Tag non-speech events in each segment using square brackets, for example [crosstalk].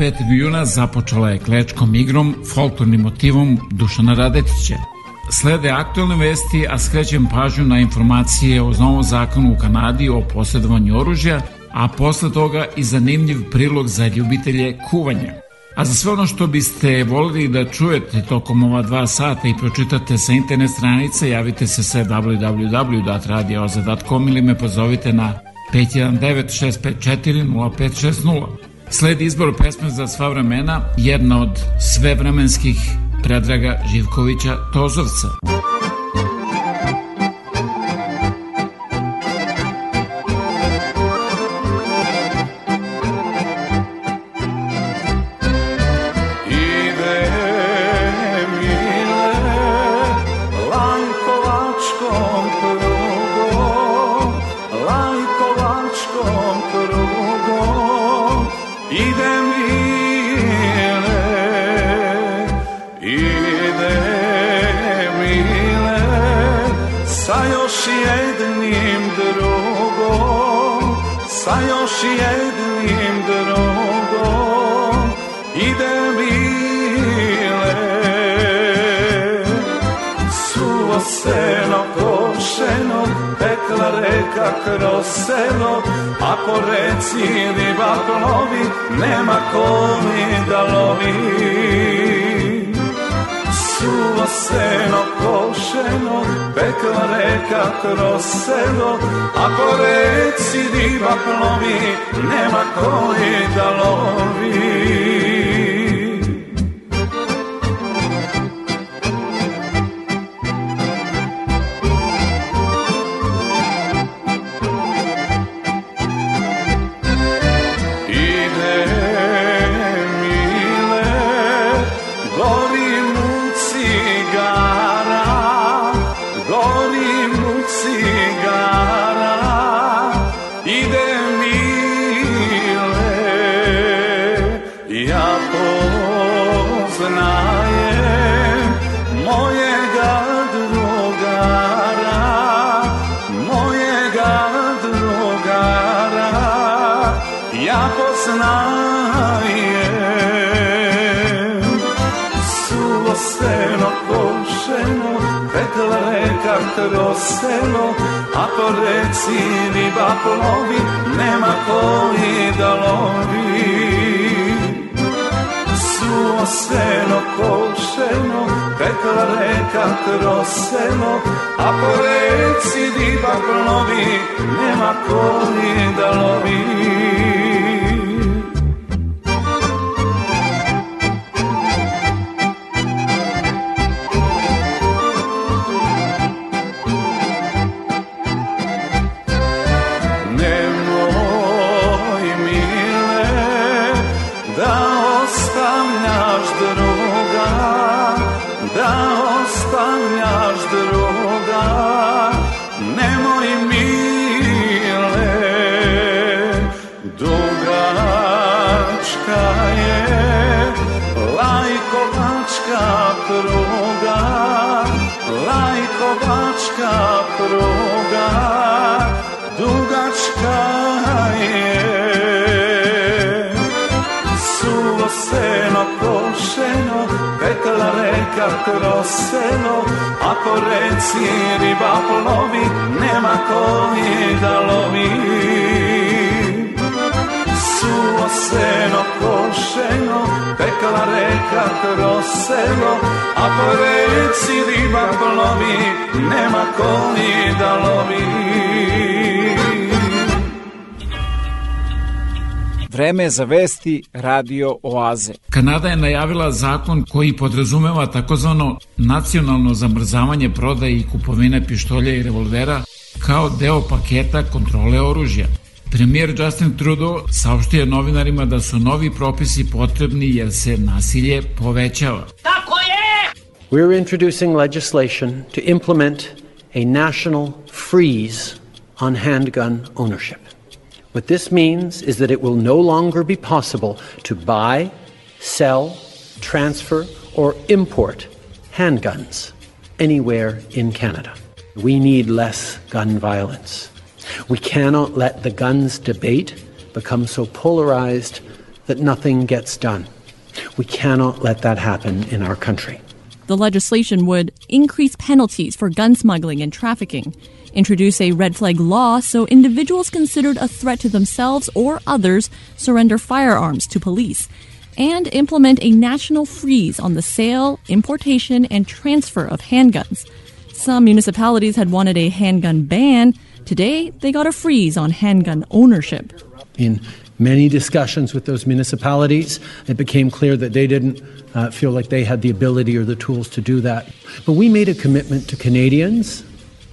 Nedelja veče 5. juna započela je klečkom igrom, folklornim motivom Dušana Radetića. Slede aktualne vesti, a skrećem pažnju na informacije o novom zakonu u Kanadi o posjedovanju oružja, a posle toga i zanimljiv prilog za ljubitelje kuvanja. A za sve ono što biste volili da čujete tokom ova dva sata i pročitate sa internet stranice, javite se sa www.radioza.com ili me pozovite na 519 654 0560. Sledi izbor pesme za sva vremena, jedna od svevremenskih Predraga Živkovića Tozovca. Jednim drugom, sa još jednim drugom. Tekla reka kroz selo, a po reci riba plovi, nema ko mi da lovi. Suvo seno košeno, pekla reka kroz selo, a po reci riba plovi, nema koji da lovi. A po reci riba plovi, nema koji da lovi suvo seno košeno, pekla reka troseno, a po reci riba plovi, nema koji da lovi. Kroz selo, a po reci riba plovi, nema koji da lovi. Suvo seno košeno, pekla reka kroz selo, a po reci riba plovi, nema koji da lovi. Vreme je za vesti Radio Oaze. Kanada je najavila zakon koji podrazumeva takozvano nacionalno zamrzavanje prodaje i kupovine pištolja i revolvera kao deo paketa kontrole oružja. Premijer Justin Trudeau saopštio je novinarima da su novi propisi potrebni jer se nasilje povećava. We're introducing legislation to implement a national freeze on handgun ownership. What this means is that it will no longer be possible to buy, sell, transfer, or import handguns anywhere in Canada. We need less gun violence. We cannot let the guns debate become so polarized that nothing gets done. We cannot let that happen in our country. The legislation would increase penalties for gun smuggling and trafficking, introduce a red flag law so individuals considered a threat to themselves or others surrender firearms to police, and implement a national freeze on the sale, importation, and transfer of handguns. Some municipalities had wanted a handgun ban. Today, they got a freeze on handgun ownership. In many discussions with those municipalities, it became clear that they didn't uh, feel like they had the ability or the tools to do that. But we made a commitment to Canadians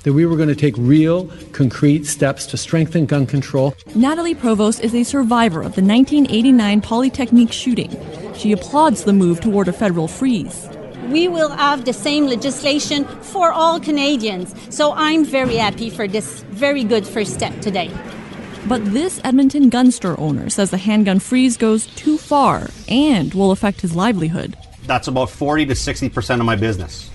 that we were going to take real, concrete steps to strengthen gun control. Natalie Provost is a survivor of the 1989 Polytechnique shooting. She applauds the move toward a federal freeze. we will have the same legislation for all Canadians. So I'm very happy for this very good first step today. But this Edmonton gun store owner says the handgun freeze goes too far and will affect his livelihood. That's about 40 to 60% of my business.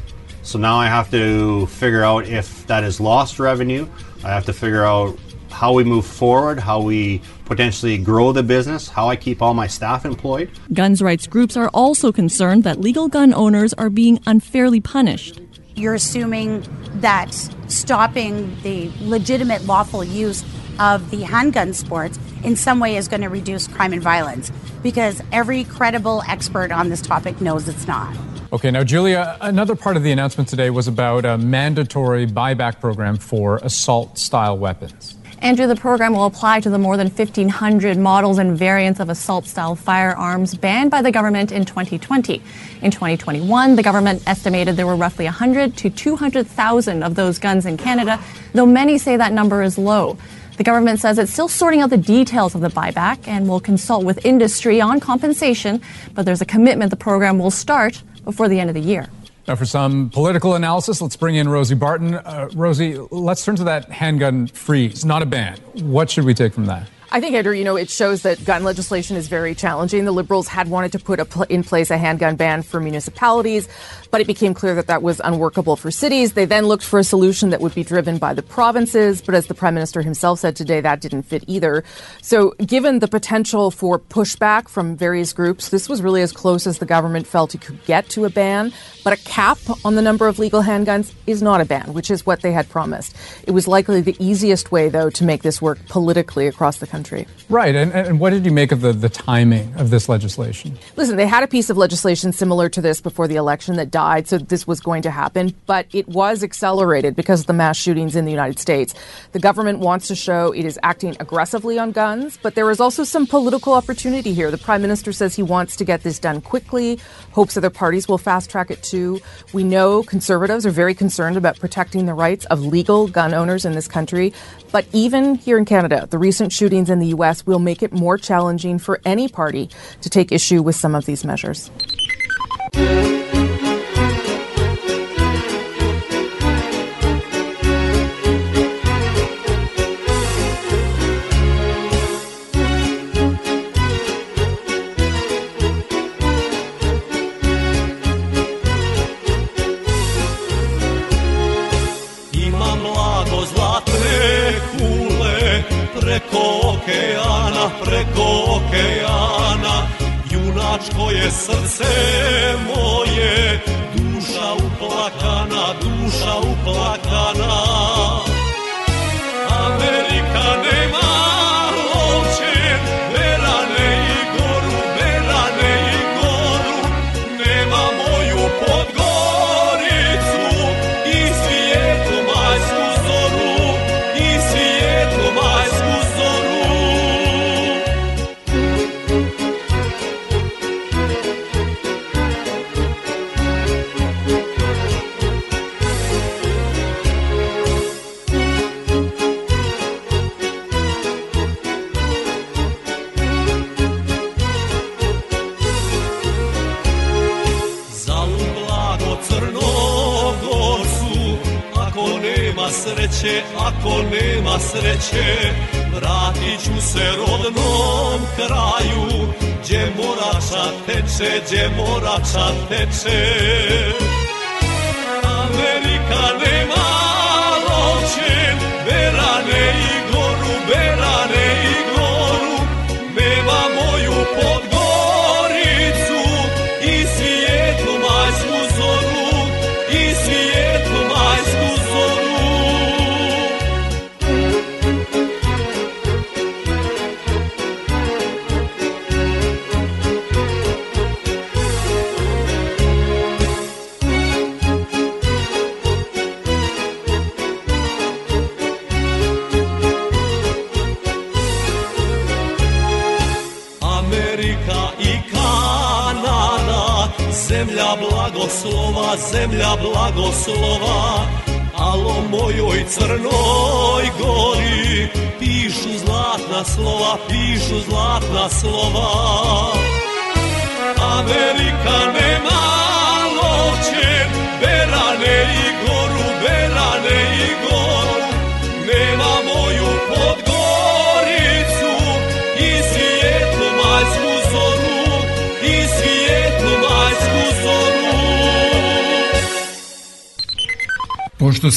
So now I have to figure out if that is lost revenue. I have to figure out how we move forward, how we potentially grow the business, how I keep all my staff employed. Guns rights groups are also concerned that legal gun owners are being unfairly punished. You're assuming that stopping the legitimate lawful use of the handgun sports in some way is going to reduce crime and violence because every credible expert on this topic knows it's not. Okay, now, Julia, another part of the announcement today was about a mandatory buyback program for assault style weapons. Andrew, the program will apply to the more than 1,500 models and variants of assault style firearms banned by the government in 2020. In 2021, the government estimated there were roughly 100 to 200,000 of those guns in Canada, though many say that number is low. The government says it's still sorting out the details of the buyback and will consult with industry on compensation, but there's a commitment the program will start before the end of the year. Now, for some political analysis, let's bring in Rosie Barton. Uh, Rosie, let's turn to that handgun freeze, not a ban. What should we take from that? I think, Andrew, you know, it shows that gun legislation is very challenging. The Liberals had wanted to put pl- in place a handgun ban for municipalities, but it became clear that that was unworkable for cities. They then looked for a solution that would be driven by the provinces, but as the Prime Minister himself said today, that didn't fit either. So, given the potential for pushback from various groups, this was really as close as the government felt it could get to a ban. But a cap on the number of legal handguns is not a ban, which is what they had promised. It was likely the easiest way, though, to make this work politically across the country. Right. And, and what did you make of the, the timing of this legislation? Listen, they had a piece of legislation similar to this before the election that died, so this was going to happen, but it was accelerated because of the mass shootings in the United States. The government wants to show it is acting aggressively on guns, but there is also some political opportunity here. The Prime Minister says he wants to get this done quickly, hopes other parties will fast track it too. We know conservatives are very concerned about protecting the rights of legal gun owners in this country. But even here in Canada, the recent shootings in the U.S. will make it more challenging for any party to take issue with some of these measures. sunset.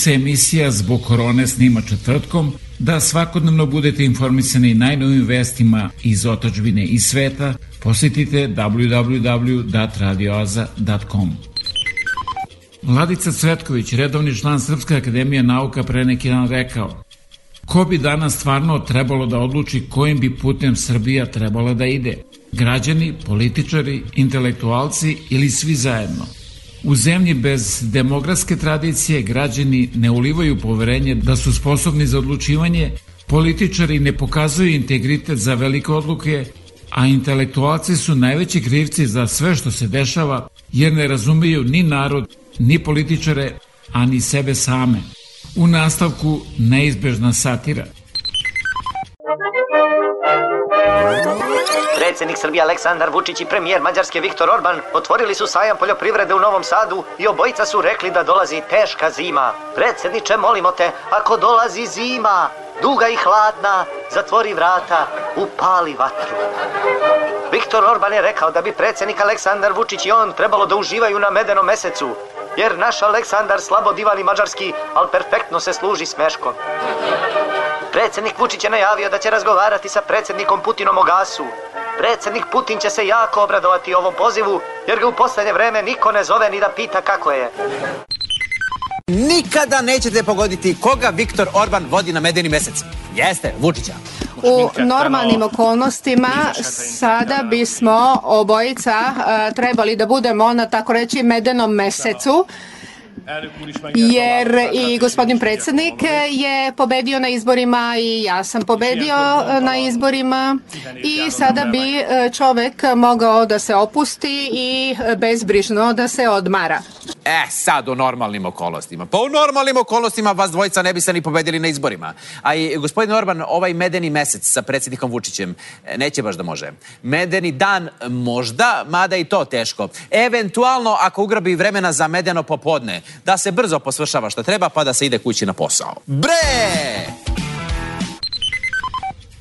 Se emisija zbog korone snima četvrtkom, da svakodnevno budete informisani najnovim vestima iz otačbine i sveta, posetite www.radioaza.com. Vladica Cvetković, redovni član Srpske akademije nauka, pre neki dan rekao Ko bi danas stvarno trebalo da odluči kojim bi putem Srbija trebala da ide? Građani, političari, intelektualci ili svi zajedno? U zemlji bez demografske tradicije građani ne ulivaju poverenje da su sposobni za odlučivanje, političari ne pokazuju integritet za velike odluke, a intelektualci su najveći krivci za sve što se dešava jer ne razumeju ni narod, ni političare, a ni sebe same. U nastavku neizbežna satira. Predsjednik Srbije Aleksandar Vučić i premijer Mađarske Viktor Orban otvorili su sajam poljoprivrede u Novom Sadu i obojica su rekli da dolazi teška zima. Predsjedniče, molimo te, ako dolazi zima, duga i hladna, zatvori vrata, upali vatru. Viktor Orban je rekao da bi predsjednik Aleksandar Vučić i on trebalo da uživaju na medenom mesecu, jer naš Aleksandar slabo divani mađarski, ali perfektno se služi smeškom. Predsjednik Vučić je najavio da će razgovarati sa predsjednikom Putinom o gasu. Predsjednik Putin će se jako obradovati ovom pozivu, jer ga u posljednje vreme niko ne zove ni da pita kako je. Nikada nećete pogoditi koga Viktor Orban vodi na medeni mesec. Jeste, Vučića. U normalnim okolnostima sada bismo obojica uh, trebali da budemo na tako reći medenom mesecu jer i gospodin predsjednik je pobedio na izborima i ja sam pobedio na izborima i sada bi e, čovek mogao da se opusti i bezbrižno da se odmara. E, sad u normalnim okolnostima. Pa u normalnim okolnostima vas dvojica ne biste ni pobedili na izborima. A i gospodin Orban, ovaj medeni mesec sa predsjednikom Vučićem e, neće baš da može. Medeni dan možda, mada i to teško. Eventualno ako ugrabi vremena za medeno popodne, da se brzo posvršava što treba pa da se ide kući na posao. Bre!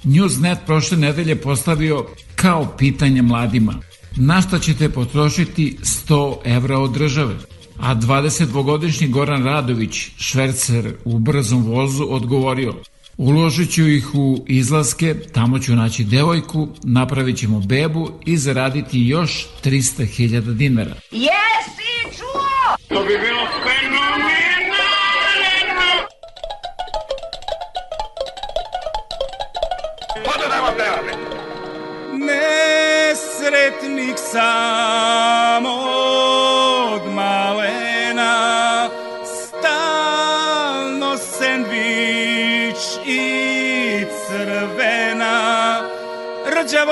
Newsnet prošle nedelje postavio kao pitanje mladima. Na šta ćete potrošiti 100 evra od države? A 22-godišnji Goran Radović, švercer u brzom vozu, odgovorio Uložit ću ih u izlaske, tamo ću naći devojku, napravit ćemo bebu i zaraditi još 300.000 dinara. Jesi čuo? To bi bilo fenomenalno! Nema pevame. Nesretnik sam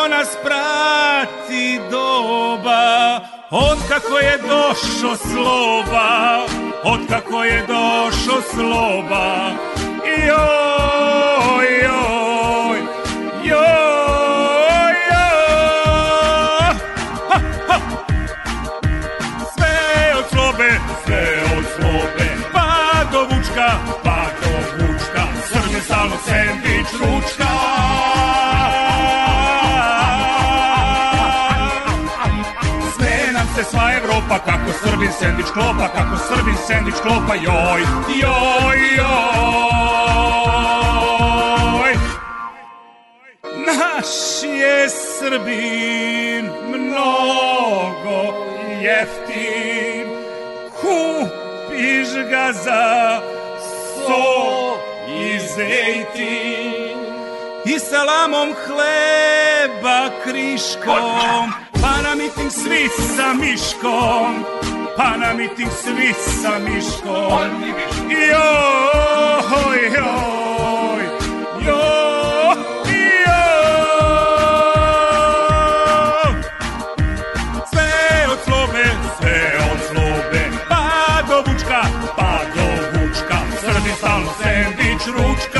rđavo nas prati doba, od kako je došo sloba, od kako je došo sloba, joj, joj, joj, joj. Sve od slobe, sve od slobe, pa do vučka, pa do vučka, srne stalno sendvič ručka. Sva Evropa, kako Srbin sendvič klopa, kako Srbin sendvič klopa, joj, joj, joj. Naš je Srbin mnogo jeftin, kupiš ga za so i zejtin i salamom hleba kriškom, pa na miting svi sa miškom, pa na miting svi sa miškom. Joj, joj, joj, joj. Sve od slobe, sve od slobe, pa do vučka, pa do vučka, Srbi stalno sendvič ručka.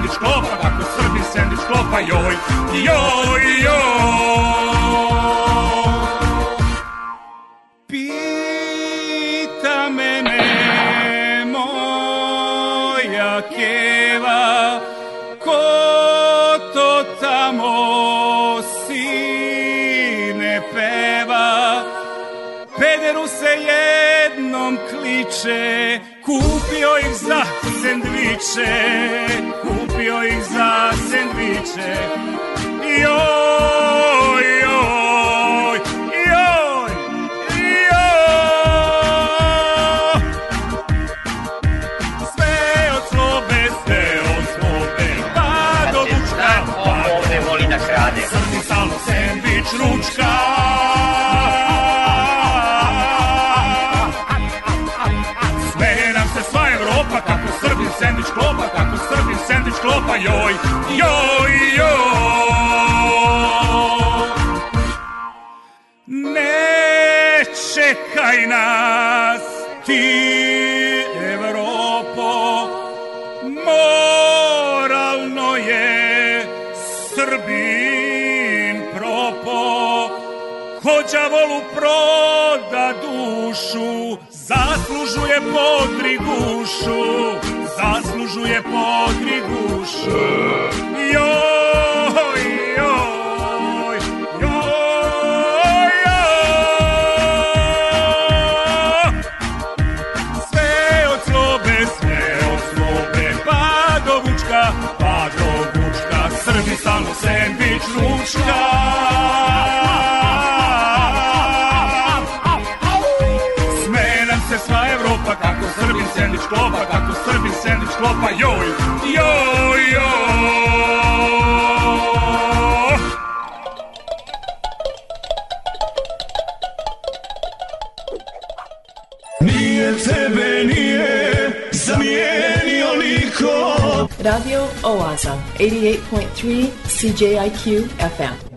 Srbin sendvič klopa, kako Srbin sendvič klopa, joj, joj, joj. Pita mene moja keva, ko to tamo sine peva, pederu se jednom kliče, kupio ih za sendviče, kupio ih za sendviče. Joj, pa joj, joj, joj. Ne čekaj nas ti, Evropo, moralno je Srbin propo, kođa volu proda dušu, zaslužuje podrigušu zaslužuje podrigušu joj joj joj joj. Sve od slobe, sve od slobe, pa do vučka, pa do vučka, Srbi stalno sandvič ručka. Srbin sandvič klopa, kako Srbin. Nije tebe, nije zamijenio niko Radio Oaza, 88.3 CJIQ FM.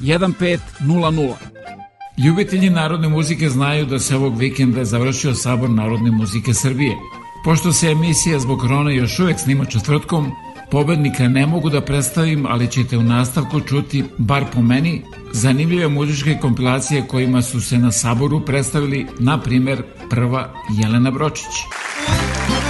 1500. Ljubitelji narodne muzike znaju da se ovog vikenda završio Sabor narodne muzike Srbije. Pošto se emisija zbog korona još uvek snima četvrtkom, pobednika ne mogu da predstavim, ali ćete u nastavku čuti, bar po meni, zanimljive muzičke kompilacije kojima su se na Saboru predstavili, na primer, prva Jelena Bročić. Brao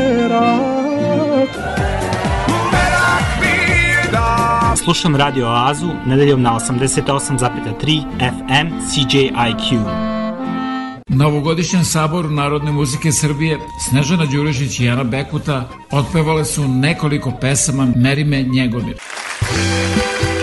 merak Slušam Radio Oazu nedeljom na 88,3 FM CJIQ. Na ovogodišnjem saboru Narodne muzike Srbije Snežana Đurišić i Jana Bekuta otpevale su nekoliko pesama Merime Njegomir. Zbog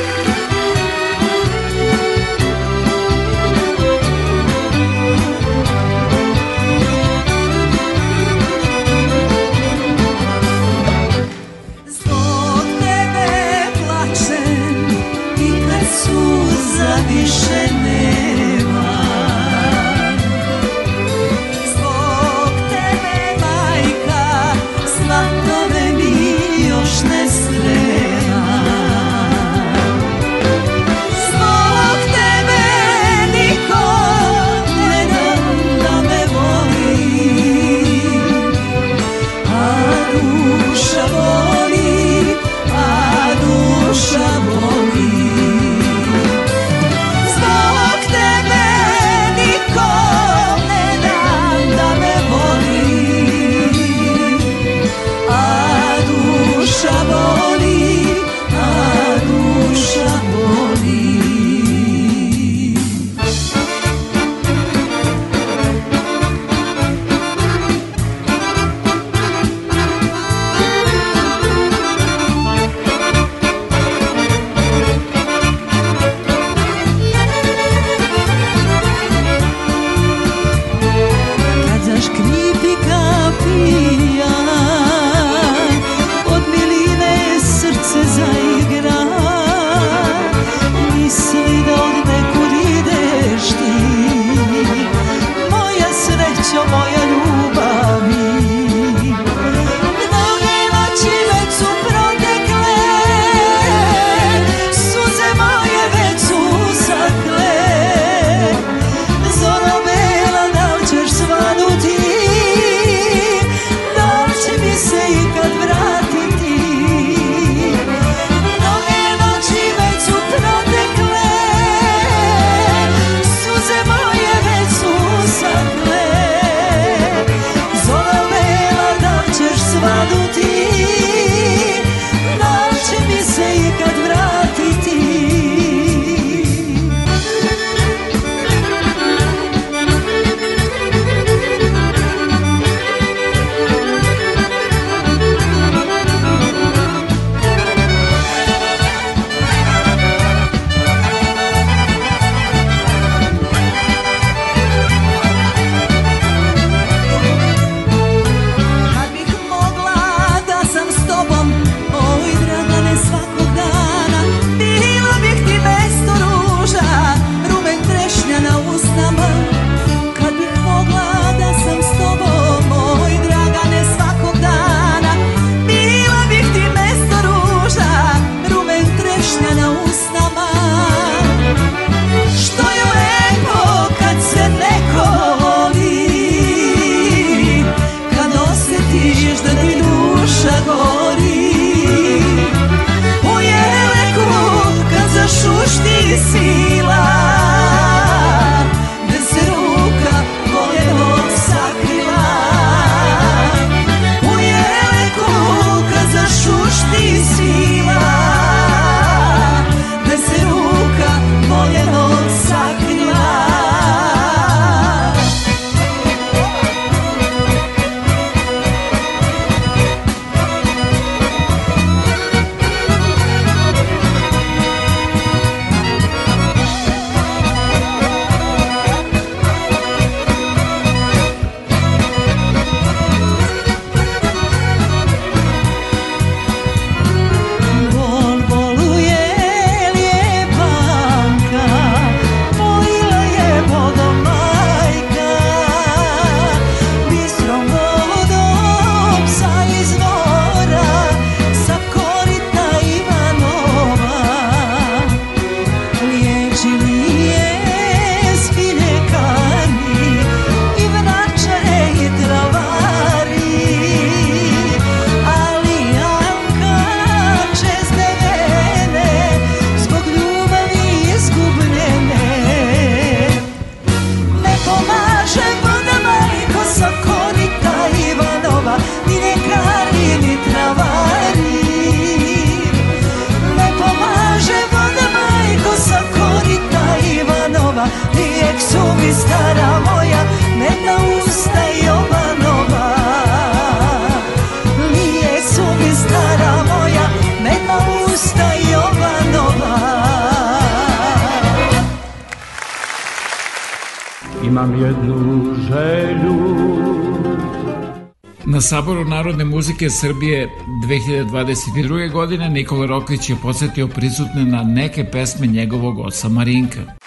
politike Srbije 2022. godine Nikola Rokvić je posetio prisutne na neke pesme njegovog oca Marinka.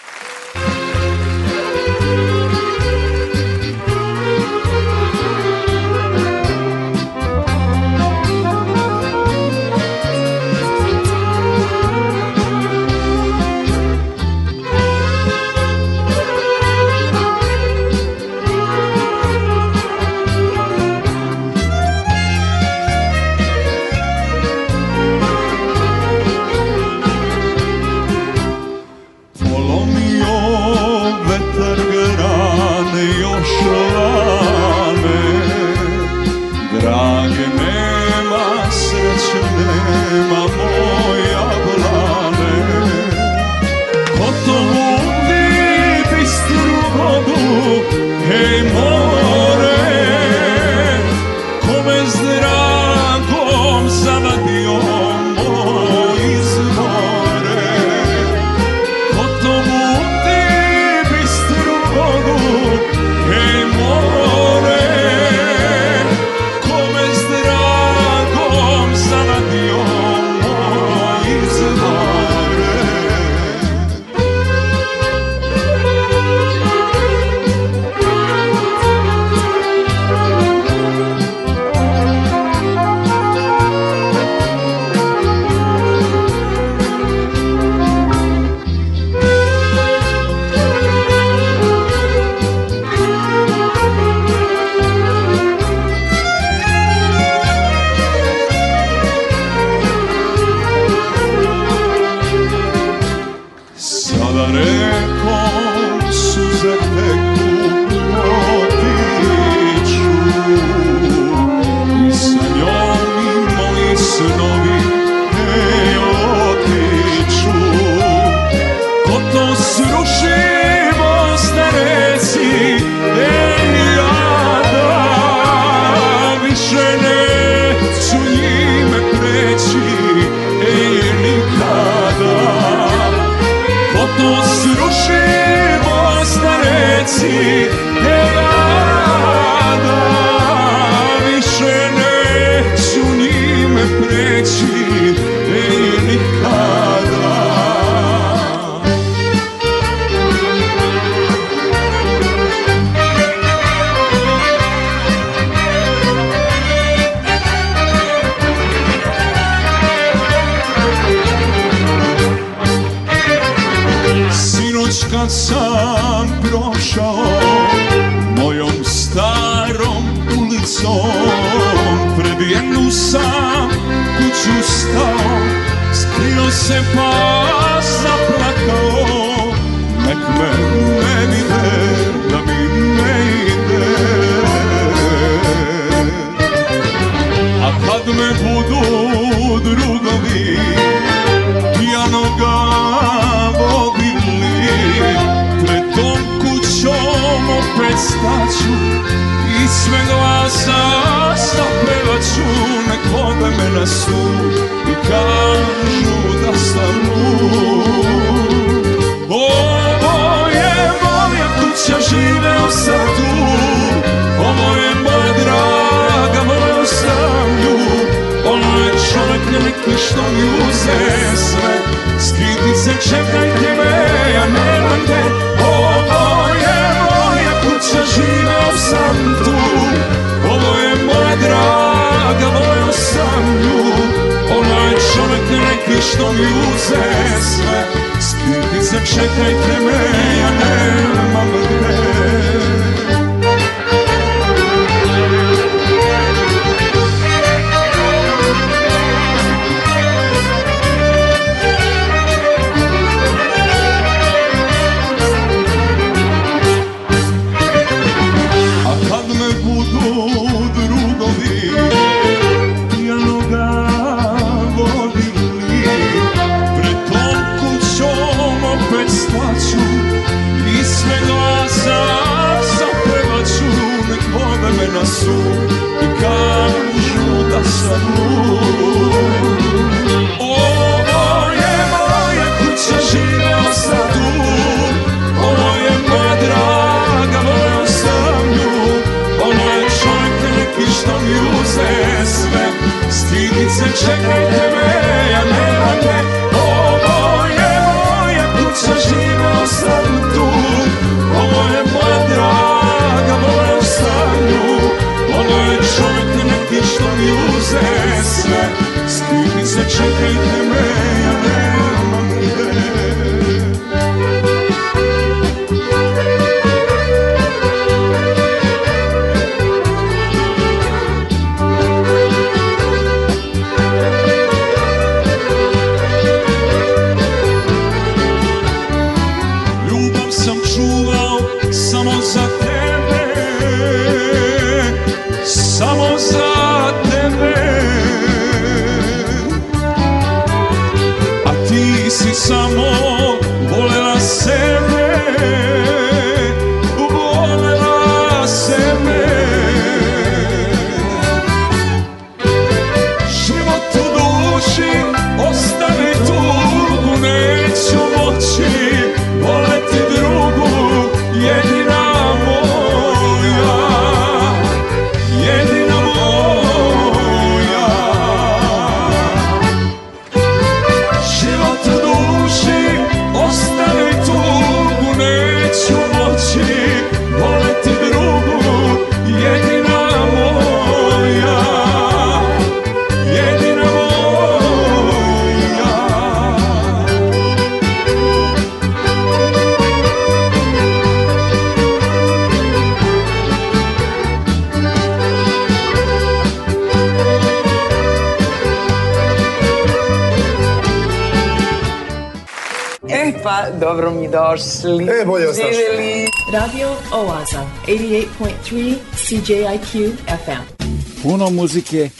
Bolje. Živjeli. Radio Oaza, 88.3 CJIQ FM. Puno muzike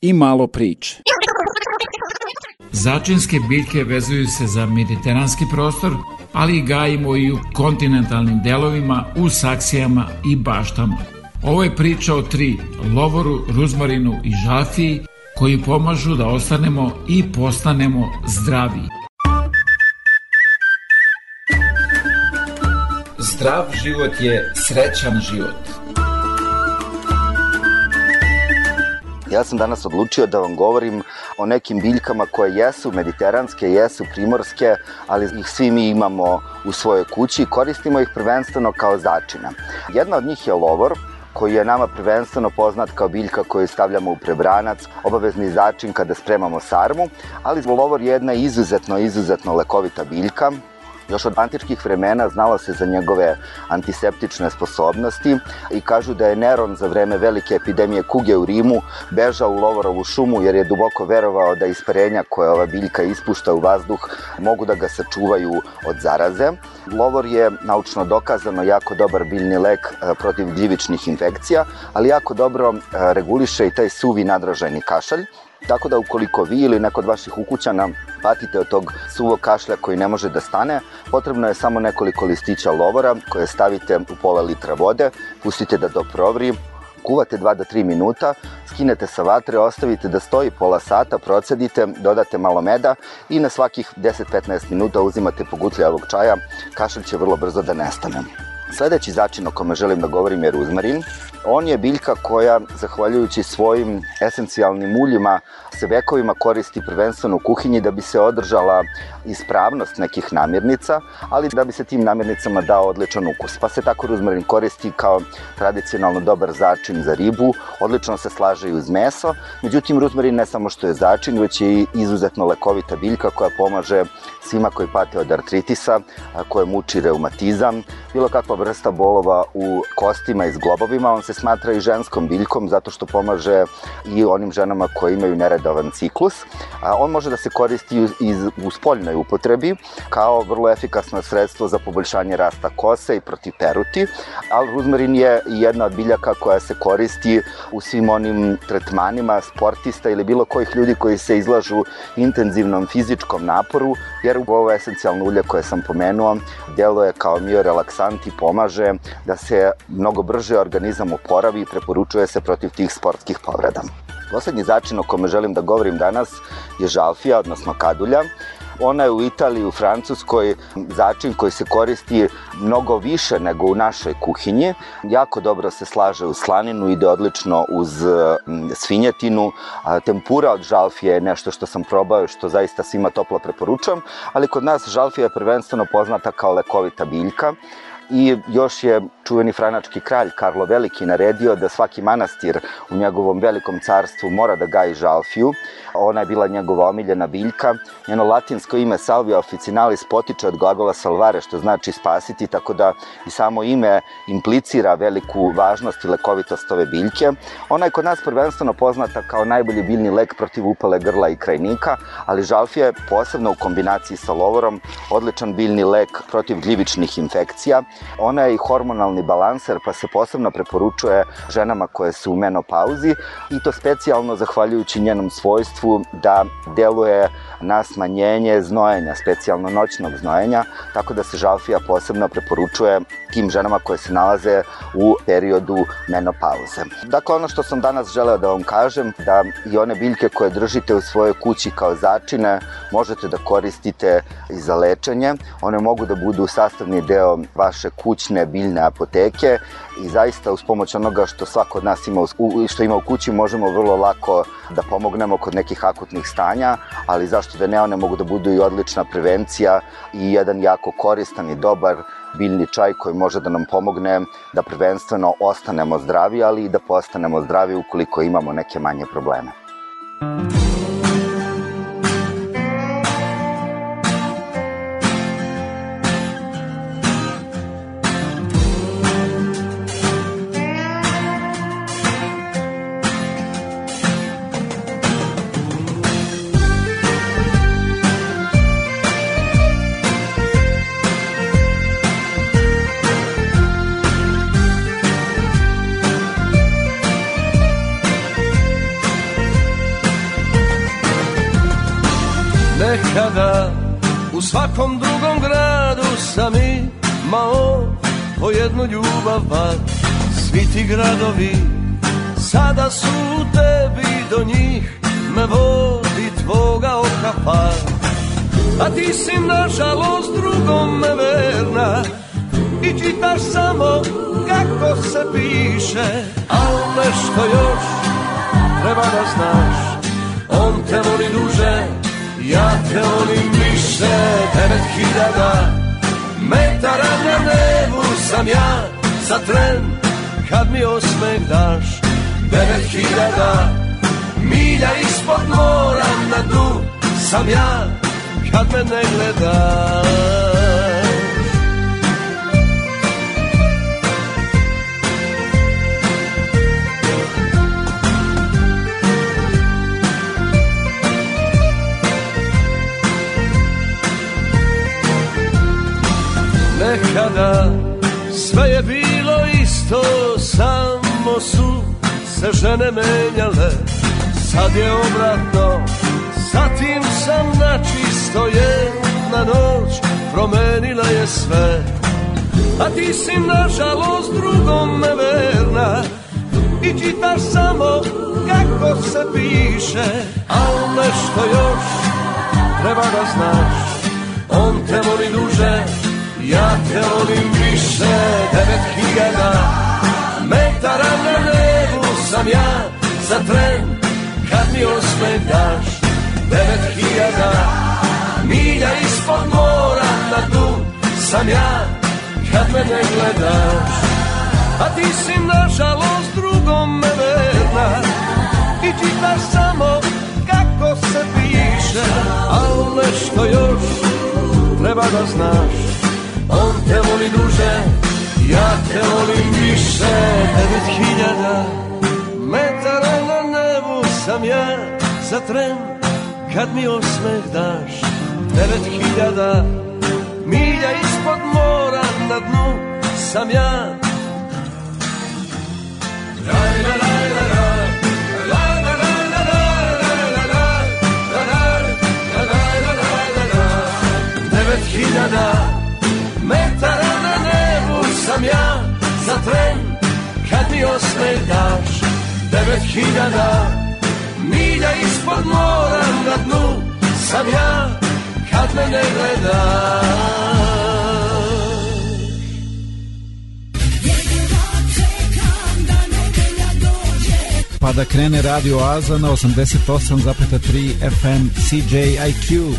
i malo priče. Začinske biljke vezuju se za mediteranski prostor, ali i gajimo i u kontinentalnim delovima, u saksijama i baštama. Ovo je priča o tri, lovoru, ruzmarinu i žafiji, koji pomažu da ostanemo i postanemo zdravi. Zdrav život je srećan život. Ja sam danas odlučio da vam govorim o nekim biljkama koje jesu mediteranske, jesu primorske, ali ih svi mi imamo u svojoj kući i koristimo ih prvenstveno kao začina. Jedna od njih je lovor, koji je nama prvenstveno poznat kao biljka koju stavljamo u prebranac, obavezni začin kada spremamo sarmu, ali lovor je jedna izuzetno, izuzetno lekovita biljka, Još od antičkih vremena znalo se za njegove antiseptične sposobnosti i kažu da je Neron za vreme velike epidemije kuge u Rimu bežao u Lovorovu šumu jer je duboko verovao da isparenja koje ova biljka ispušta u vazduh mogu da ga sačuvaju od zaraze. Lovor je naučno dokazano jako dobar biljni lek e, protiv gljivičnih infekcija, ali jako dobro e, reguliše i taj suvi nadražajni kašalj. Tako da ukoliko vi ili neko od vaših ukućana patite od tog suvog kašlja koji ne može da stane, potrebno je samo nekoliko listića lovora koje stavite u pola litra vode, pustite da doprovri, kuvate 2 do 3 minuta, skinete sa vatre, ostavite da stoji pola sata, procedite, dodate malo meda i na svakih 10-15 minuta uzimate pogutljavog čaja, kašalj će vrlo brzo da nestane. Sledeći začin o kome želim da govorim je ruzmarin. On je biljka koja, zahvaljujući svojim esencijalnim uljima, se vekovima koristi prvenstveno u kuhinji da bi se održala ispravnost nekih namirnica, ali da bi se tim namirnicama dao odličan ukus. Pa se tako ruzmarin koristi kao tradicionalno dobar začin za ribu, odlično se slaže i uz meso, međutim ruzmarin ne samo što je začin, već je i izuzetno lekovita biljka koja pomaže svima koji pate od artritisa, koje muči reumatizam, bilo kakva vrsta bolova u kostima i zglobovima, on se smatra i ženskom biljkom zato što pomaže i onim ženama koje imaju neredovan ciklus. A on može da se koristi i u spoljnoj upotrebi kao vrlo efikasno sredstvo za poboljšanje rasta kose i protiv peruti, ali ruzmarin je jedna od biljaka koja se koristi u svim onim tretmanima sportista ili bilo kojih ljudi koji se izlažu intenzivnom fizičkom naporu, jer ovo esencijalno ulje koje sam pomenuo djeluje kao miorelaksant i pomaže da se mnogo brže organizam oporavi i preporučuje se protiv tih sportskih povreda. Poslednji začin o kome želim da govorim danas je žalfija, odnosno kadulja. Ona je u Italiji, u Francuskoj začin koji se koristi mnogo više nego u našoj kuhinji. Jako dobro se slaže u slaninu, ide odlično uz svinjetinu. Tempura od žalfije je nešto što sam probao i što zaista svima toplo preporučujem, ali kod nas žalfija je prvenstveno poznata kao lekovita biljka i još je čuveni franački kralj Karlo Veliki naredio da svaki manastir u njegovom velikom carstvu mora da gaji žalfiju. Ona je bila njegova omiljena biljka. Njeno latinsko ime Salvia officinalis potiče od glagola salvare, što znači spasiti, tako da i samo ime implicira veliku važnost i lekovitost ove biljke. Ona je kod nas prvenstveno poznata kao najbolji biljni lek protiv upale grla i krajnika, ali žalfija je posebno u kombinaciji sa lovorom odličan biljni lek protiv gljivičnih infekcija. Ona je i hormonalni balanser, pa se posebno preporučuje ženama koje su u menopauzi i to specijalno zahvaljujući njenom svojstvu da deluje na smanjenje znojenja, specijalno noćnog znojenja, tako da se žalfija posebno preporučuje tim ženama koje se nalaze u periodu menopauze. Dakle, ono što sam danas želeo da vam kažem, da i one biljke koje držite u svojoj kući kao začine možete da koristite i za lečenje. One mogu da budu sastavni deo vaše kućne biljne apoteke i zaista uz pomoć onoga što svako od nas ima u, što ima u kući možemo vrlo lako da pomognemo kod nekih akutnih stanja, ali zašto da ne, one mogu da budu i odlična prevencija i jedan jako koristan i dobar biljni čaj koji može da nam pomogne da prvenstveno ostanemo zdravi, ali i da postanemo zdravi ukoliko imamo neke manje probleme. Nekada jednu ljubav bar Svi ti gradovi sada su u tebi do njih me vodi tvoga oka par A ti si nažalost me verna I čitaš samo kako se piše. Al nešto još treba da znaš On te voli duže Ja te volim više. Devet hiljada metara na nebu sam ja za tren kad mi osmeh daš devet hiljada milja ispod mora na dnu sam ja kad me ne gledaš. Nekada sve je bilo isto samo su se žene menjale. Sad je obratno zatim sam načisto jedna noć promenila je sve. A ti si nažalost drugom neverna i čitaš samo kako se piše al nešto još treba da znaš on te voli duže Ja te volim više devet hiljada metara na nebu sam ja za tren. Kad mi osmeh daš devet hiljada milja ispod mora na dnu sam ja kad me ne gledaš. A ti si nažalost drugom me verna i čitaš samo kako se piše al nešto još treba da znaš On te voli duže, ja te volim više Devet hiljada metara na nebu sam ja za tren Kad mi osmeh daš Devet hiljada milja ispod mora na dnu sam ja Laj, la, laj, la, la. ja za tren kad mi osme daš devet hiljada milja ispod mora na dnu sam ja kad me ne gledaš pa da krene Radio Aza na 88,3 FM CJIQ.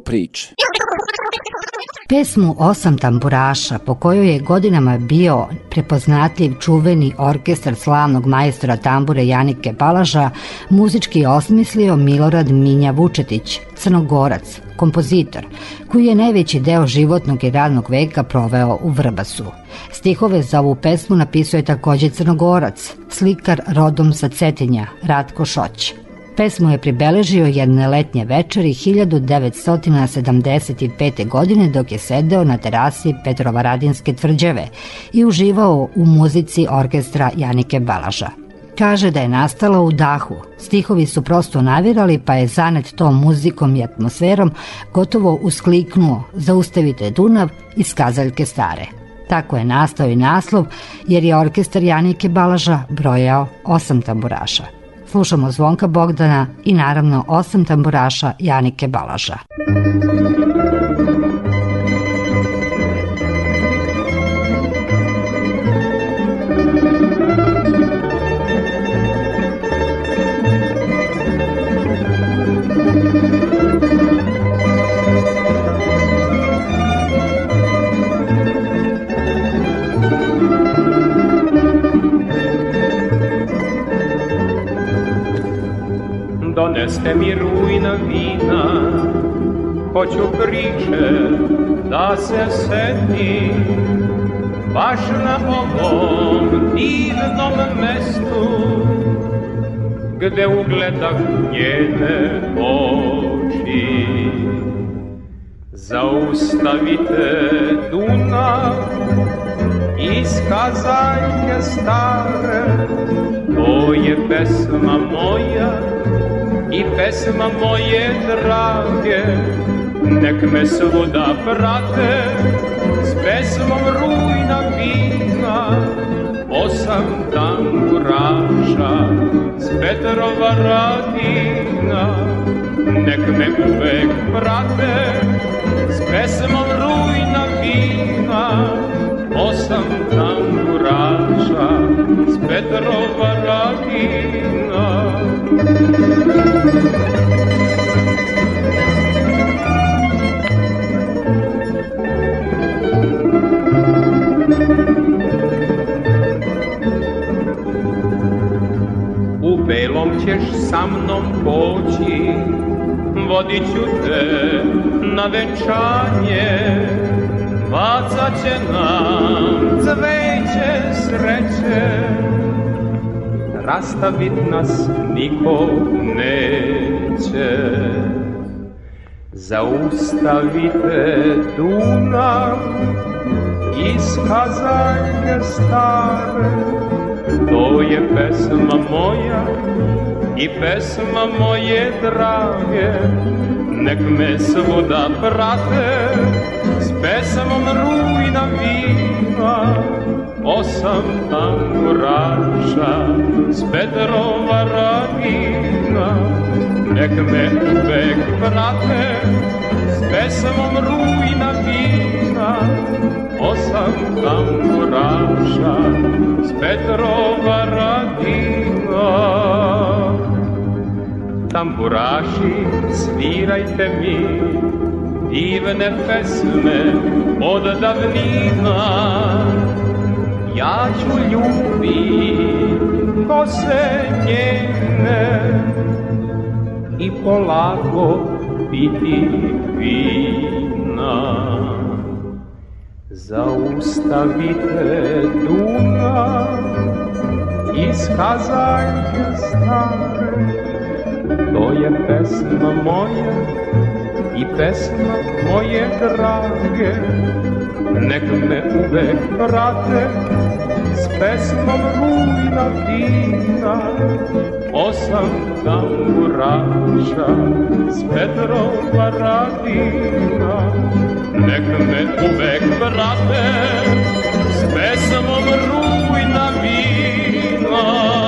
Priče. Pesmu Osam tamburaša, po kojoj je godinama bio prepoznatljiv čuveni orkestar slavnog majstora tambure Janike Balaža, muzički je osmislio Milorad Minja Vučetić, crnogorac, kompozitor, koji je najveći deo životnog i radnog veka proveo u Vrbasu. Stihove za ovu pesmu napisao je takođe crnogorac, slikar rodom sa Cetinja, Ratko Šoć. Pesmu je pribeležio jedne letnje večeri 1975. godine dok je sedeo na terasi Petrovaradinske tvrđave i uživao u muzici orkestra Janike Balaža. Kaže da je nastala u dahu. Stihovi su prosto navirali pa je zanet tom muzikom i atmosferom gotovo uskliknuo Zaustavite Dunav iz Kazaljke stare. Tako je nastao i naslov jer je orkestar Janike Balaža brojao osam tamburaša. Slušamo Zvonka Bogdana i naravno osam tamburaša Janike Balaža. Dajte mi rujna vina, hoću priče da se setim. Baš na ovom divnom mestu gde ugledah njene oči. Zaustavite Dunav iz kazaljke stare, to je pesma moja i pesma moje drage, nek me svuda prate s pesmom rujna vina, osam tamburaša s Petrova radina, nek me uvek prate s pesmom rujna vina, osam tamburaša s Petrova radina. U belom ćeš sa mnom poći, vodit ću te na venčanje, bacat će nam cveće sreće, rastavit nas niko neće. Zaustavite Dunav iz kazaljke stare, to je pesma moja i pesma moje drage, nek me svuda prate pesmom rujna vina, osam tamburaša s Petrova radina, nek me uvek prate s pesmom rujna vina, osam tamburaša s Petrova radina. Tamburaši, svirajte mi divne pesme od davnina. Ja ću ljubit kose njene i polako piti vina. Zaustavite Dunav iz kazaljke stare, to je pesma moja i pesma moje drage, nek me uvek prate s pesmom rujna vina, osam tamburaša s Petrova radina, nek me uvek prate s pesmom rujna vina,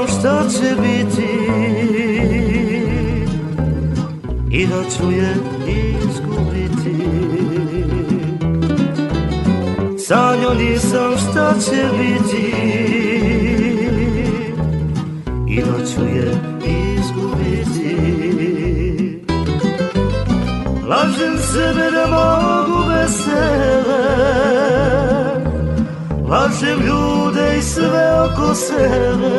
Nisam šta će biti. I da ću je izgubiti. Sanjo nisam šta će biti. I da ću je izgubiti. Lažem sebe da mogu Lažem ljude i sve oko sebe.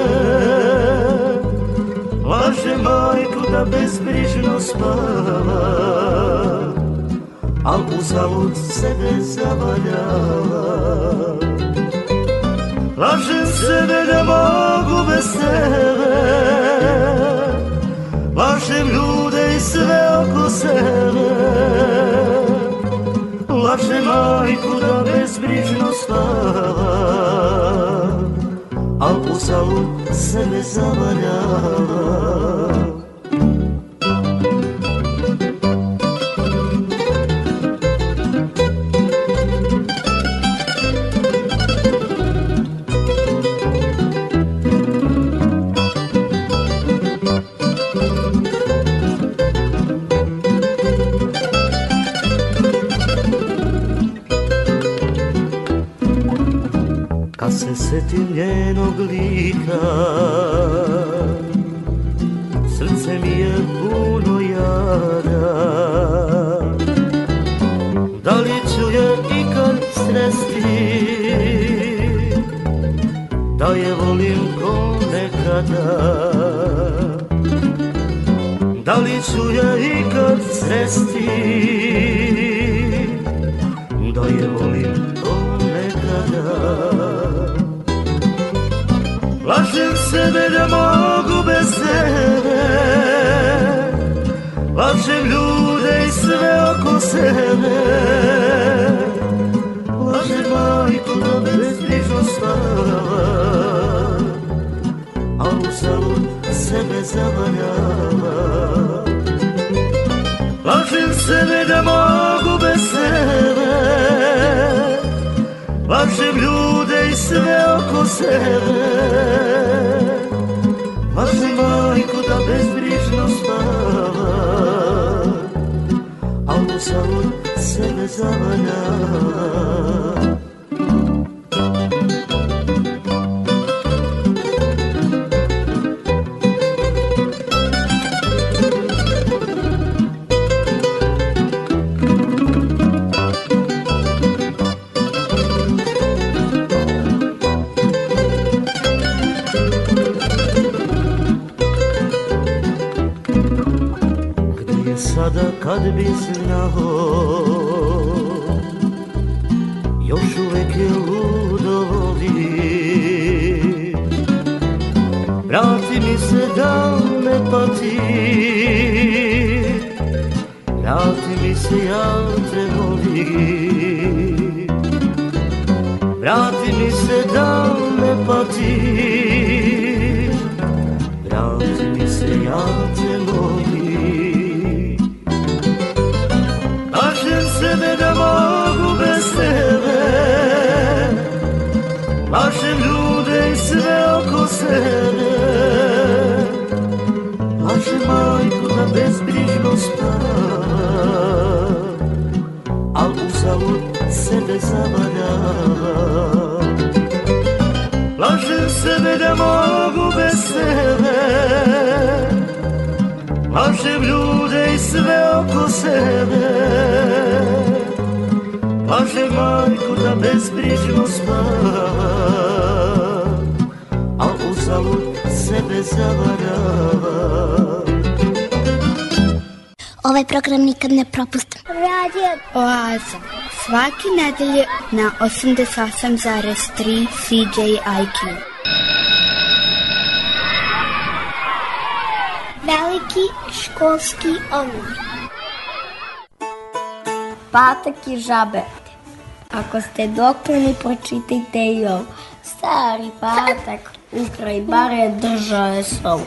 Lažem majku da bezbrižno spava Al uzalud sebe zavaljava. Lažem sebe da mogu bez tebe. Lažem ljude i sve oko sebe. Lažem majku da bezbrižno spava Al uzalud sebe zavaljava sebe zavaljava Lažem sebe da mogu bez tebe Lažem ljude i sve oko sebe. Lažem majku da bezbrižno spava A uzalud sebe zavarava. Ovaj program nikad ne propustim. Radio Oaza. Svake nedelje na 88,3 CJIQ. Veliki školski omor. Patak i žabe. Ako ste doktorni, pročitajte i ovo. Stari patak ukraj bare držao je sovu.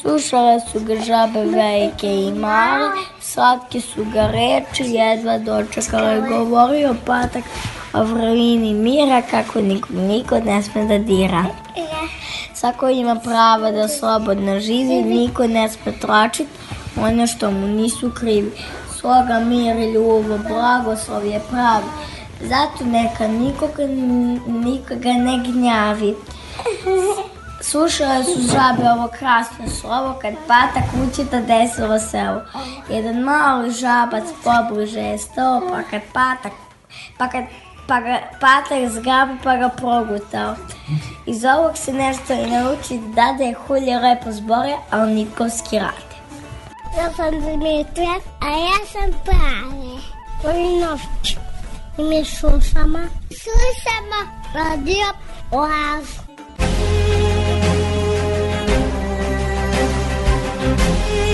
Slušale su ga žabe velike i male, slatke su ga reči, jedva dočekale govorio patak o vrlini mira kako nikog niko ne sme da dira. Svako ima pravo da slobodno živi, niko ne sme tračiti ono što mu nisu krivi. Sloga, mir ljubav, blagoslov je pravi. Zato neka nikoga, nikoga ne gnjavi. Slušale da su žabe ovo krasno slovo, kad pata kućita desilo se ovo. Jedan mali žabac pobliže je stao, pa kad pata, pa kad pa ga patak zgrabu pa ga progutao. Iz ovog se nešto i nauči da dade je hulje lepo zbore, a on nitkovski. Ja sam Dimitra, a ja sam Prave. Volim novče. I mi slušamo. Slušamo radio oazu. Thank you.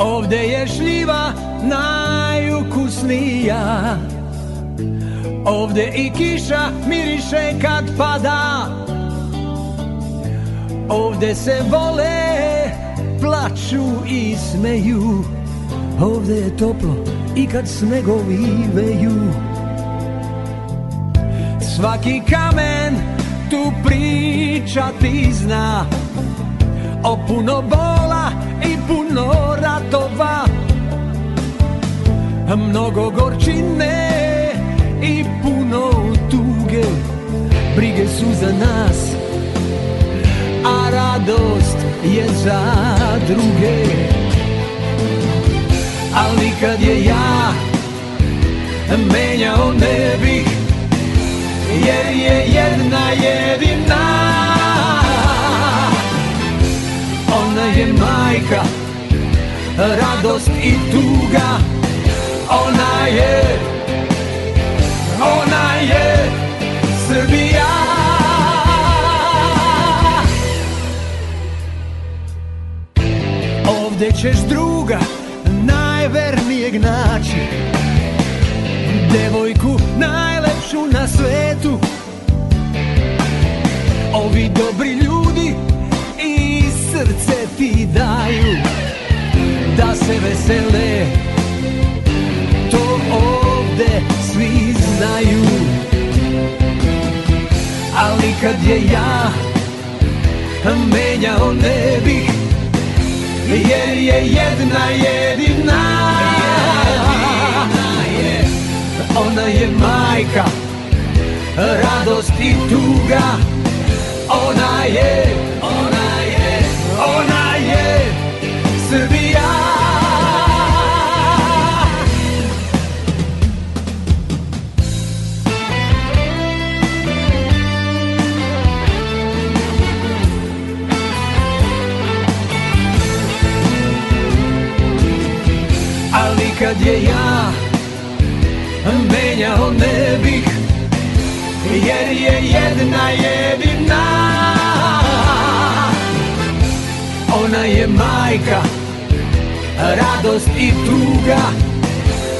Ovde je šljiva najukusnija. Ovde i kiša miriše kad pada. Ovde se vole, plaču i smeju. Ovde je toplo i kad snegovi veju Svaki kamen tu priča ti zna. O puno bola puno ratova Mnogo gorčine i puno tuge. Brige su za nas, a radost je za druge. Ali kad je ja menjao ne bih Jer je jedna jedina. Ona je majka radost i tuga. Ona je, ona je Srbija. Ovde ćeš druga najvernijeg naći. Devojku najlepšu na svetu. Ovi dobri ljudi i srce ti daju Da se vesele. To ovde svi znaju. Ali kad je ja menjao ne bih Jer je jedna jedina. Ona je majka Radost i tuga. Ona je Ali kad je ja menjao ne bih Jer je jedna jedina. Ona je majka Radost i tuga.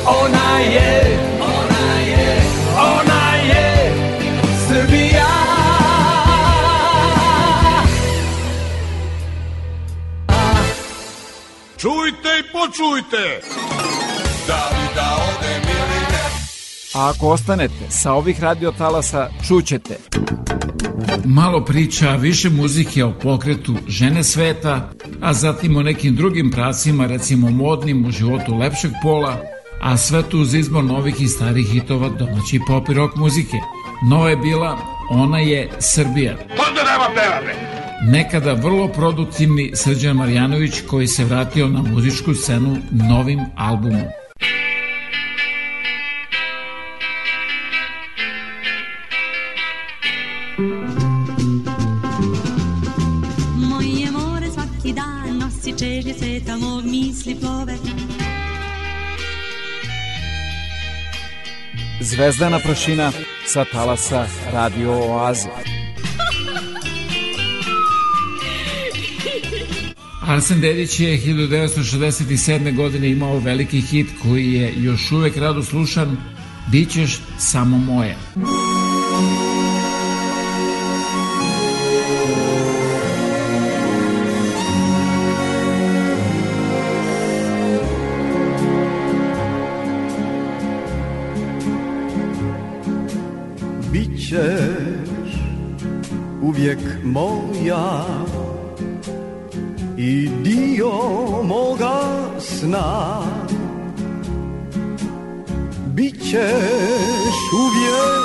Ona je Ona je Ona je Srbija. Čujte i počujte! Da li da odem ili ne? A ako ostanete sa ovih radiotalasa, čućete malo priča, više muzike o pokretu žene sveta, a zatim o nekim drugim pracima, recimo modnim u životu lepšeg pola, a sve tu uz izbor novih i starih hitova domaći pop i rock muzike. Nova je bila Ona je Srbija. Onda nema pevate! Nekada vrlo produktivni Srđan Marjanović koji se vratio na muzičku scenu novim albumom. Sveta mog misli plove Zvezdana prašina sa talasa Radio Oaze. Arsen Dedić je 1967. godine imao veliki hit koji je još uvek rado slušan Bićeš samo moja. Bićeš uvijek moja i dio moga sna. Bićeš uvijek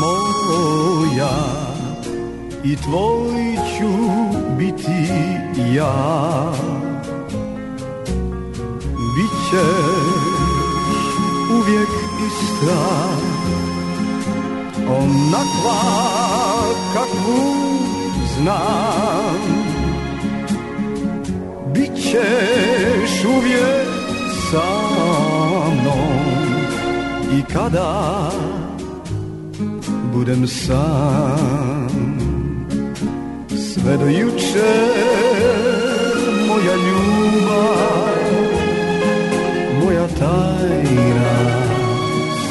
moja i tvoj ću biti ja Bićeš uvijek ista onakva kakvu znam. Bićeš uvijek sa mnom. I kada budem sam Sve do juče moja ljubav, moja tajna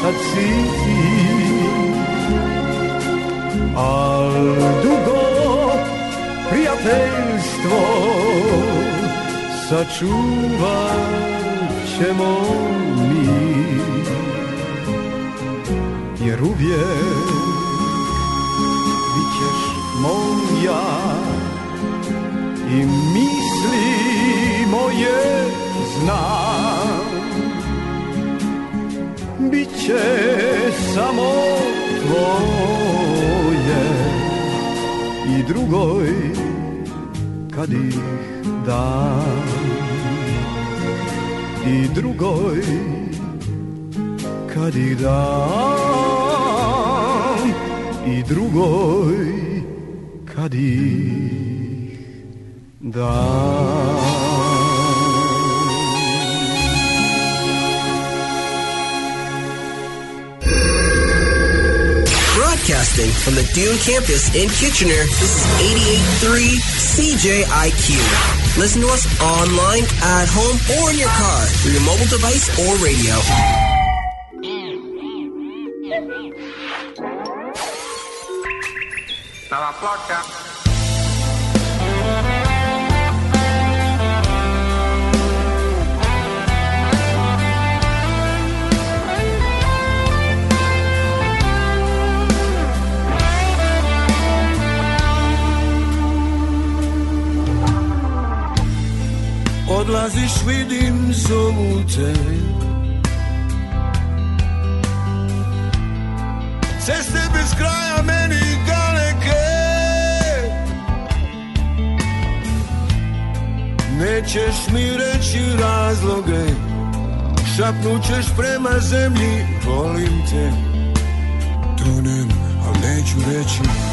sad si ti al dugo prijateljstvo sačuvat ćemo mi. Jer uvijek bit ćeš moja i misli moje znam. Bit će samo tvoj tvoje i drugoj kad ih dam. I drugoj kad ih dam. I drugoj kad ih dam From the Dune campus in Kitchener, this is 88.3 CJIQ. Listen to us online, at home, or in your car through your mobile device or radio. Dalla Odlaziš vidim zovu te. Ceste bez kraja meni daleke. Nećeš mi reći razloge Šapnućeš prema zemlji Volim te. Tonem, al neću reći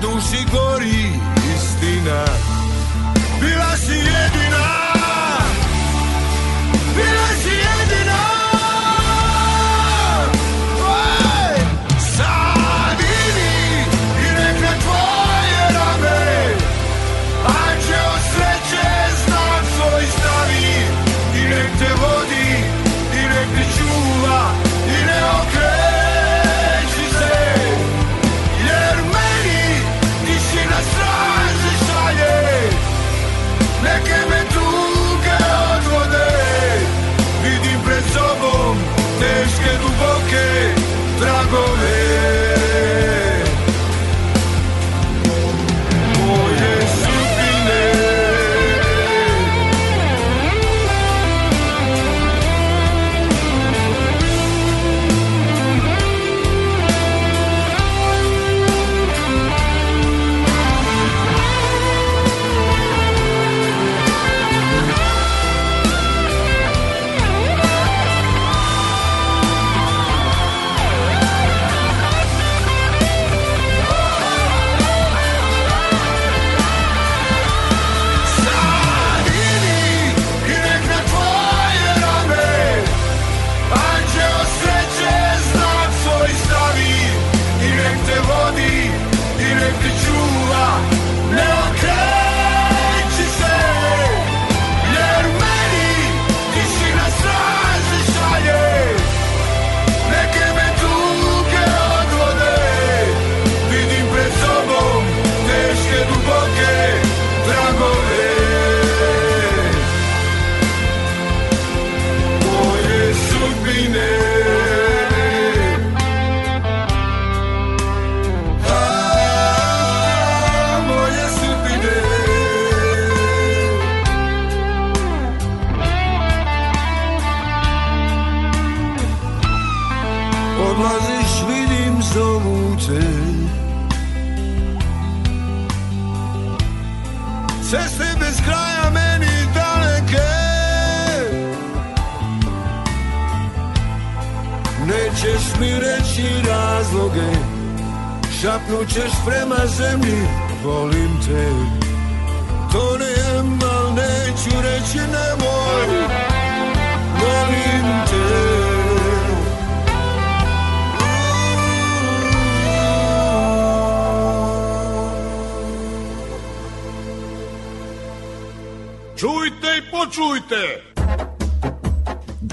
duši gori istina. Bila si jedina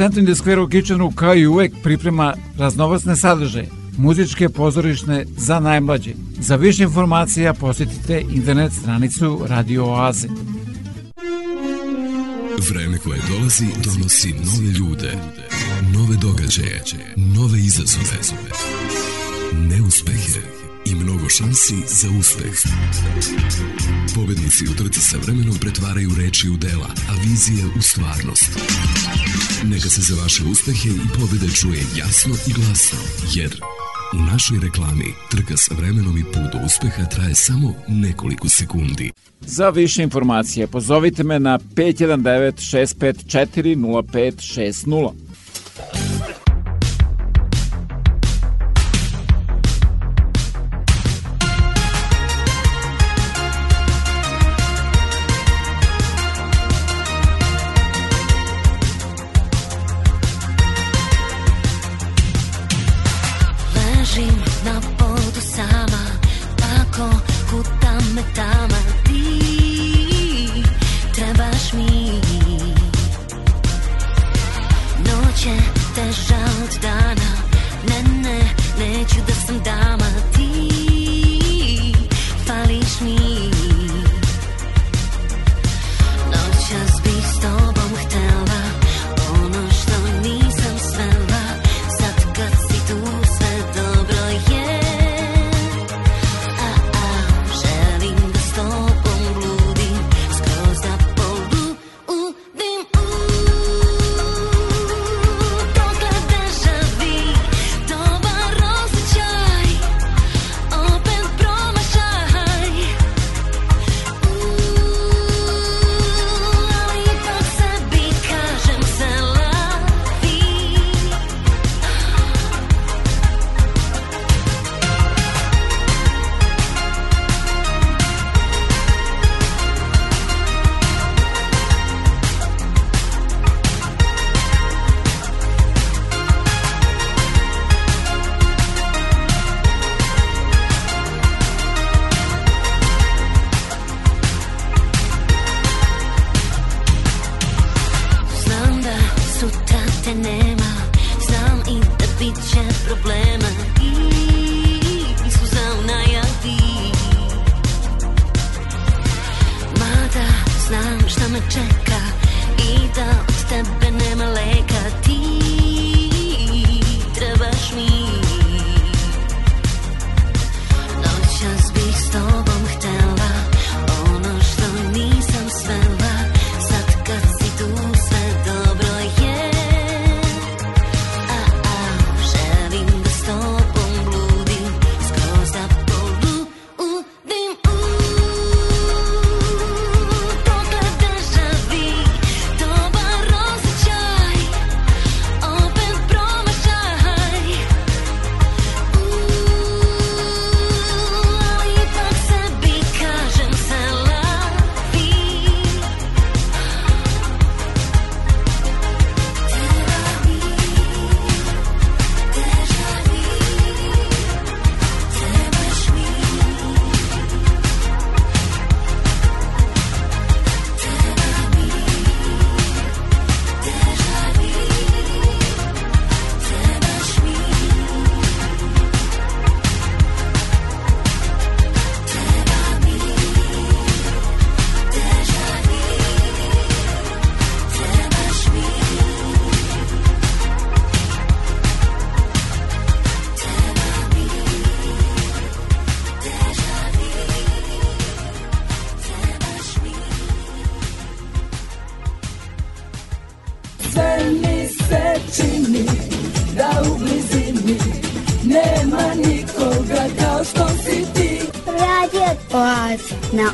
Centrum de Square u Kitchenu kao i uvek priprema raznovacne sadržaje, muzičke pozorišne za najmlađe. Za više informacija posjetite internet stranicu Radio Oaze. Vreme koje dolazi donosi nove ljude, nove događaje, nove izazove, neuspehe i mnogo šansi za uspeh. Pobednici u trci sa vremenom pretvaraju reči u dela, a vizije u stvarnost. Neka se za vaše uspehe i pobede čuje jasno i glasno, jer u našoj reklami trka sa vremenom i put do uspeha traje samo nekoliko sekundi. Za više informacije pozovite me na 519 654 0560.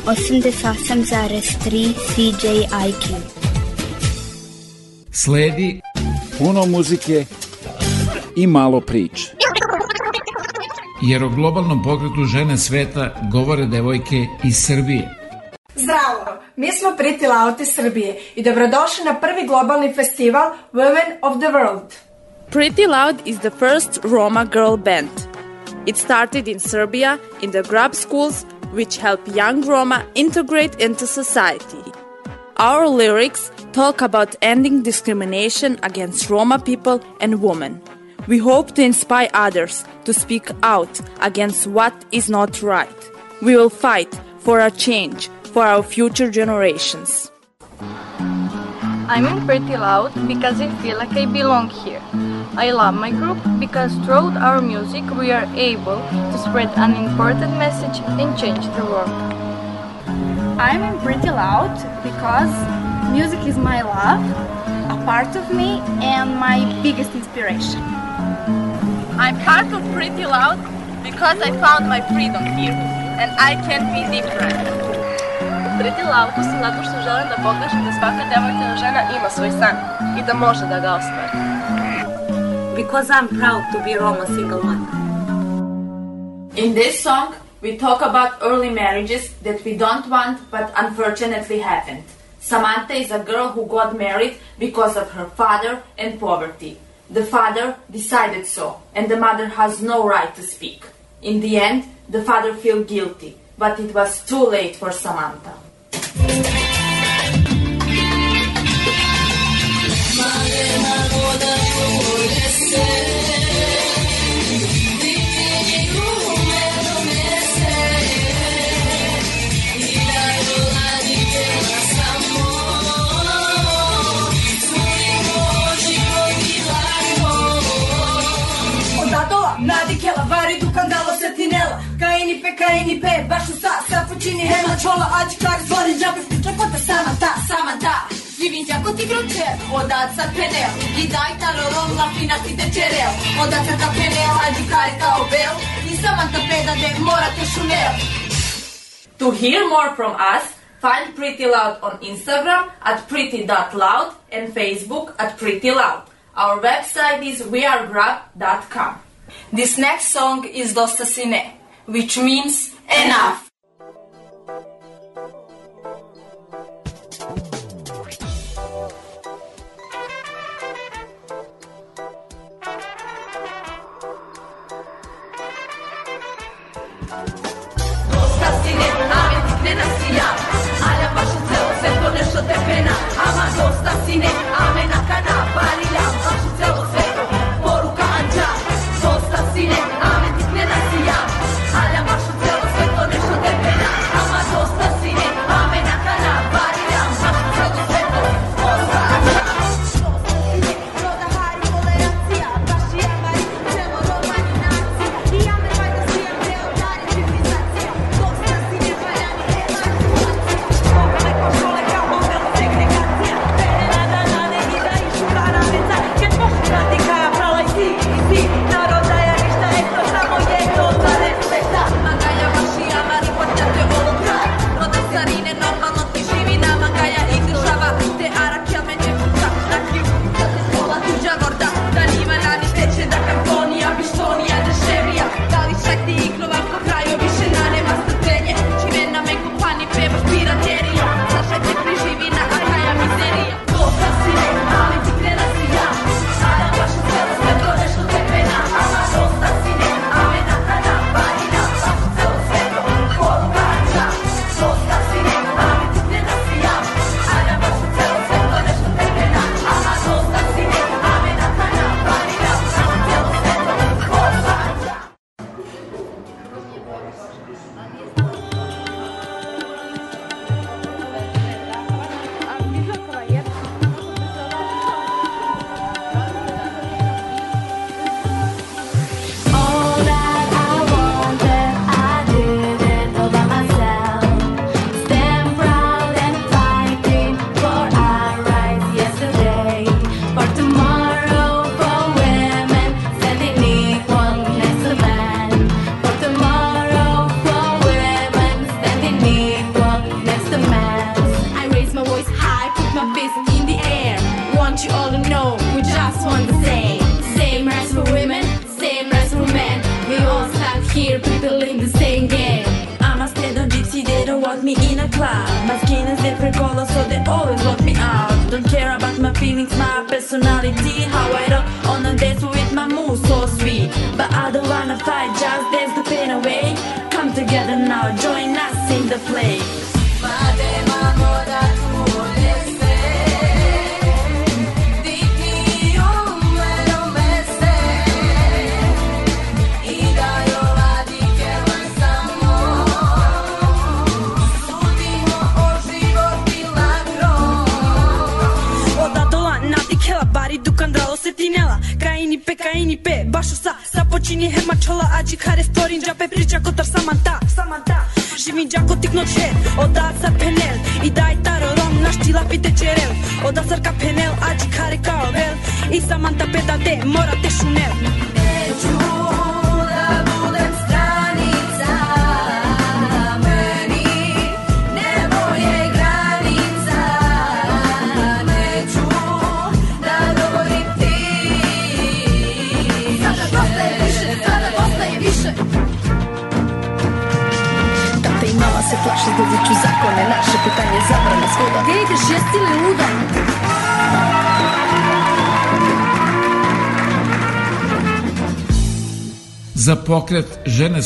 88,3 CJIQ. Sledi puno muzike i malo priče. Jer o globalnom pokretu žene sveta govore devojke iz Srbije. Zdravo, mi smo Pretty Loud iz Srbije i dobrodošli na prvi globalni festival Women of the World. Pretty Loud is the first Roma girl band. It started in Serbia in the grub schools which help young Roma integrate into society. Our lyrics talk about ending discrimination against Roma people and women. We hope to inspire others to speak out against what is not right. We will fight for a change for our future generations. I'm in Pretty Loud because I feel like I belong here. I love my group because throughout our music we are able to spread an important message and change the world. I'm in Pretty Loud because music is my love, a part of me, and my biggest inspiration. I'm part of Pretty Loud because I found my freedom here and I can be different. Pretty Loud sam zato što želim da pokažem da svaka devojka žena ima svoj san i da može da ga ostvari. Because I'm proud to be Roma single mother. In this song, we talk about early marriages that we don't want but unfortunately happened. Samantha is a girl who got married because of her father and poverty. The father decided so, and the mother has no right to speak. In the end, the father felt guilty, but it was too late for Samantha. Odatova, Kaini pe, baš u sa, sapučini, hema, čola, ađi, kar, zvori, džabe, čepota, sama ta, sama ta Ti odat I daj lafina ti te Odat bel I peda de To hear more from us, find Pretty Loud on Instagram at pretty.loud and Facebook at Pretty Loud. Our website is wearegrab.com. This next song is Dosta Sine, which means enough. Sveto nešto te pena Ama dosta si ne, amen na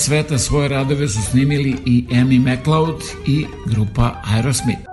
sveta svoje radove su snimili i Amy MacLeod i grupa Aerosmith.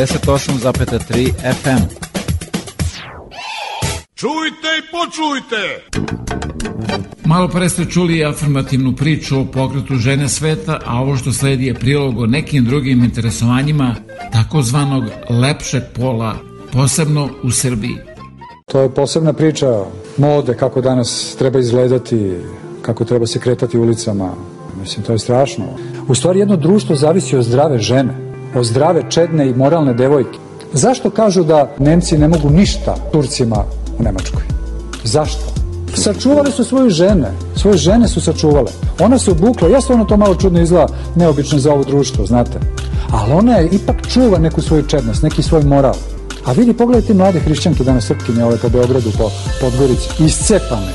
88,3 FM. Čujte i počujte! Malo pre ste čuli afirmativnu priču o pokretu žene sveta, a ovo što sledi je prilog o nekim drugim interesovanjima takozvanog lepšeg pola, posebno u Srbiji. To je posebna priča mode, kako danas treba izgledati, kako treba se kretati ulicama. Mislim, to je strašno. U stvari, jedno društvo zavisi od zdrave žene od zdrave, čedne i moralne devojke. Zašto kažu da Nemci ne mogu ništa Turcima u Nemačkoj? Zašto? Sačuvali su svoje žene, svoje žene su sačuvale. Ona se obukla, jeste ono to malo čudno izgleda, neobično za ovo društvo, znate. Ali ona je ipak čuva neku svoju čednost, neki svoj moral. A vidi, pogledaj ti mlade hrišćanke danas srpkinje ove po Beogradu, po Podgorici, iscepane,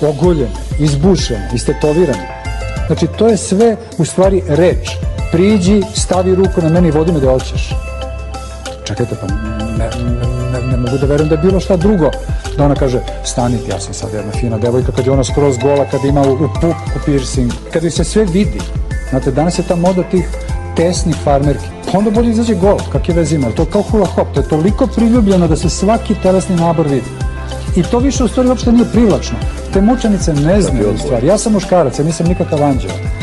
oguljene, izbušene, istetovirane. Znači, to je sve u stvari reč. Priđi, stavi ruku na meni i vodi me da hoćeš. Čekajte, pa ne, ne, ne mogu da verujem da je bilo šta drugo. Da ona kaže, stani, ja sam sad jedna fina devojka, kad je ona skroz gola, kad ima u, u puku piercing, kad joj se sve vidi. Znate, danas je ta moda tih tesnih farmerki. Pa onda bolje izađe gol, kakve veze ima. To je kao hula hop, to je toliko priljubljeno da se svaki telesni nabor vidi. I to više u stvari uopšte nije privlačno. Te mučanice ne znaju stvari. Ja sam muškarac, ja nisam nikakav anđeo.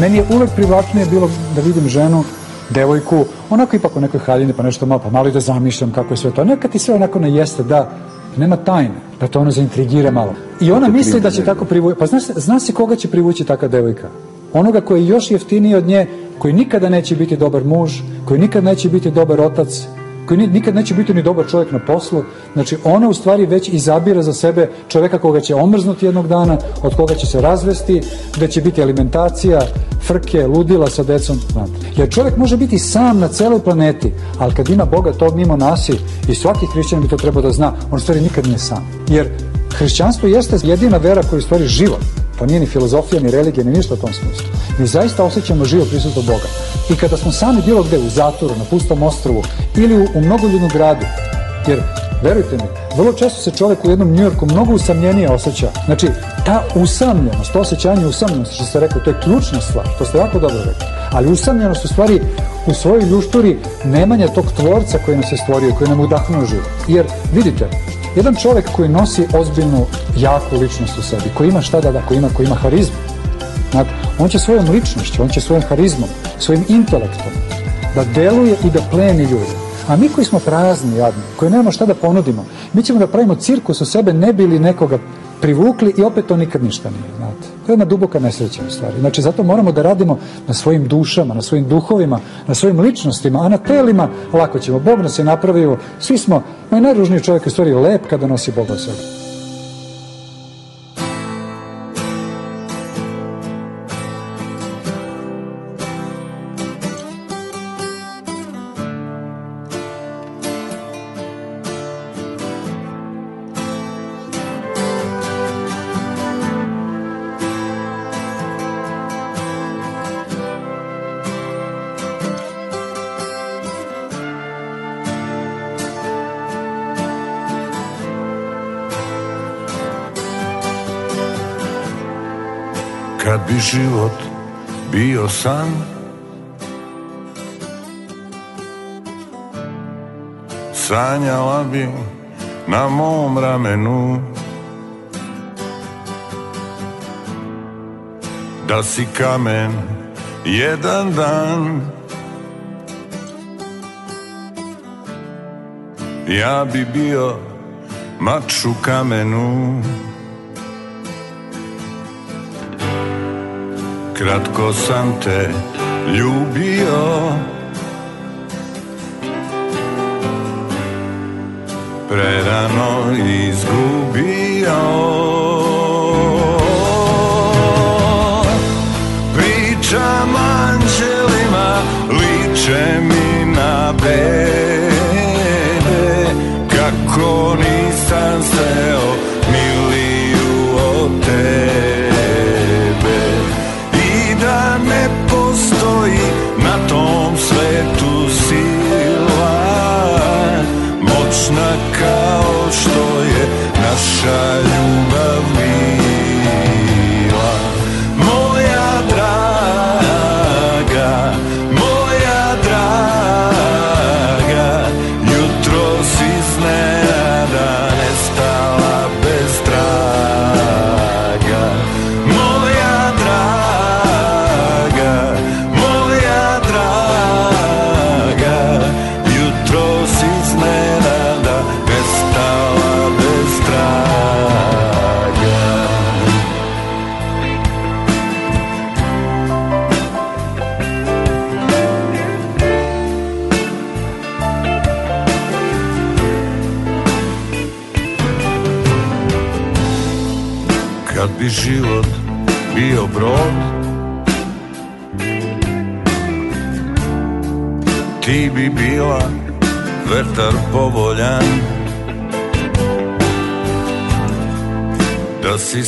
Meni je uvek privlačnije bilo da vidim ženu, devojku, onako ipak u nekoj haljini, pa nešto malo, pa malo i da zamišljam kako je sve to. Nekad ti sve onako ne jeste, da, nema tajne, da to ono zaintrigira malo. I ona misli da će tako privući, pa zna, se- zna se koga će privući taka devojka? Onoga koji je još jeftiniji od nje, koji nikada neće biti dobar muž, koji nikad neće biti dobar otac, koji ni- nikad neće biti ni dobar čovjek na poslu. Znači, ona u stvari već izabira za sebe čovjeka koga će omrznuti jednog dana, od koga će se razvesti, gde će biti alimentacija, frke, ludila sa decom. Jer čovjek može biti sam na celoj planeti, ali kad ima Boga to mimo nasi i svaki hrišćan bi to trebao da zna, on u stvari nikad nije sam. Jer hrišćanstvo jeste jedina vera koja u stvari život. To nije ni filozofija, ni religija, ni ništa u tom smislu. Mi zaista osjećamo živo prisustvo Boga. I kada smo sami bilo gde, u zatvoru, na pustom ostrovu ili u, u mnogoljudnom gradu, jer, verujte mi, vrlo često se čovek u jednom Njujorku mnogo usamljenije osjeća. Znači, ta usamljenost, to osjećanje usamljenosti, što ste rekao, to je ključna stvar, to ste jako dobro rekli. Ali usamljenost u stvari u svojoj ljušturi nemanja tog tvorca koji nas je stvorio, koji nam udahnuo život. Jer, vidite, jedan čovek koji nosi ozbiljnu, jaku ličnost u sebi, koji ima šta da da, koji ima, koji ima harizmu, Znate, on će svojom ličnošću, on će svojim harizmom, svojim intelektom da deluje i da pleni ljude. A mi koji smo prazni, jadni, koji nemamo šta da ponudimo, mi ćemo da pravimo cirkus u sebe, ne bili nekoga privukli i opet to nikad ništa nije. To je jedna duboka nesreća u stvari. Znači, zato moramo da radimo na svojim dušama, na svojim duhovima, na svojim ličnostima, a na telima lako ćemo. Bog nas je napravio, svi smo, i najružniji čovjek je u stvari lep kada nosi Boga u sebi. San Sanjala bi na mom ramenu. Da si kamen jedan dan? Ja bi bio mač u kamenu Kratko sam te ljubio. Prerano izgubio. Pričam anđelima Liče mi na bebe. Kako nisam sreo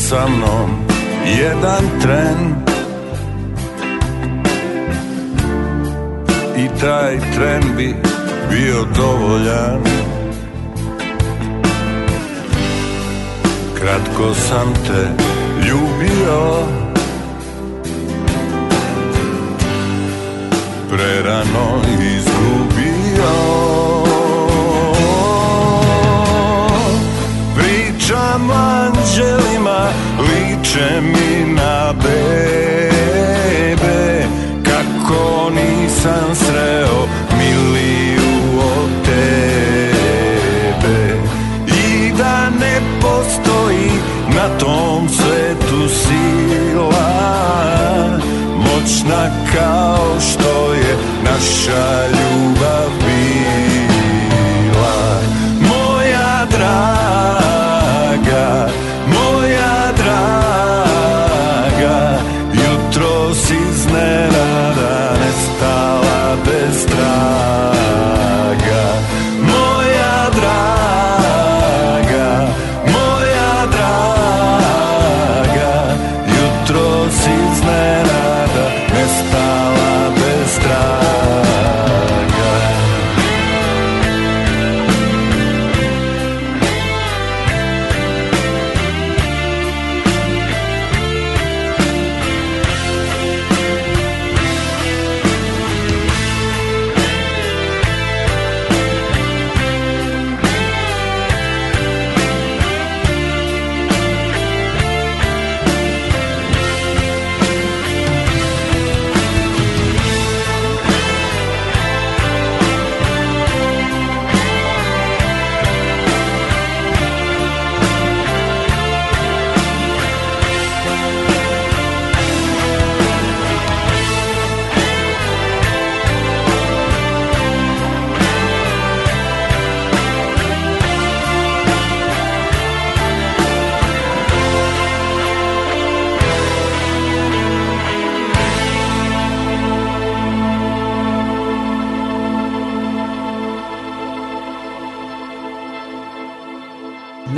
sa mnom jedan tren. I taj tren bi bio dovoljan. Kratko sam te ljubio. Prerano izgubio. Pričam anđelima Liče mi na bebe Kako nisam sreo miliju od tebe. I da ne postoji na tom svetu sila Moćna kao što je naša ljubav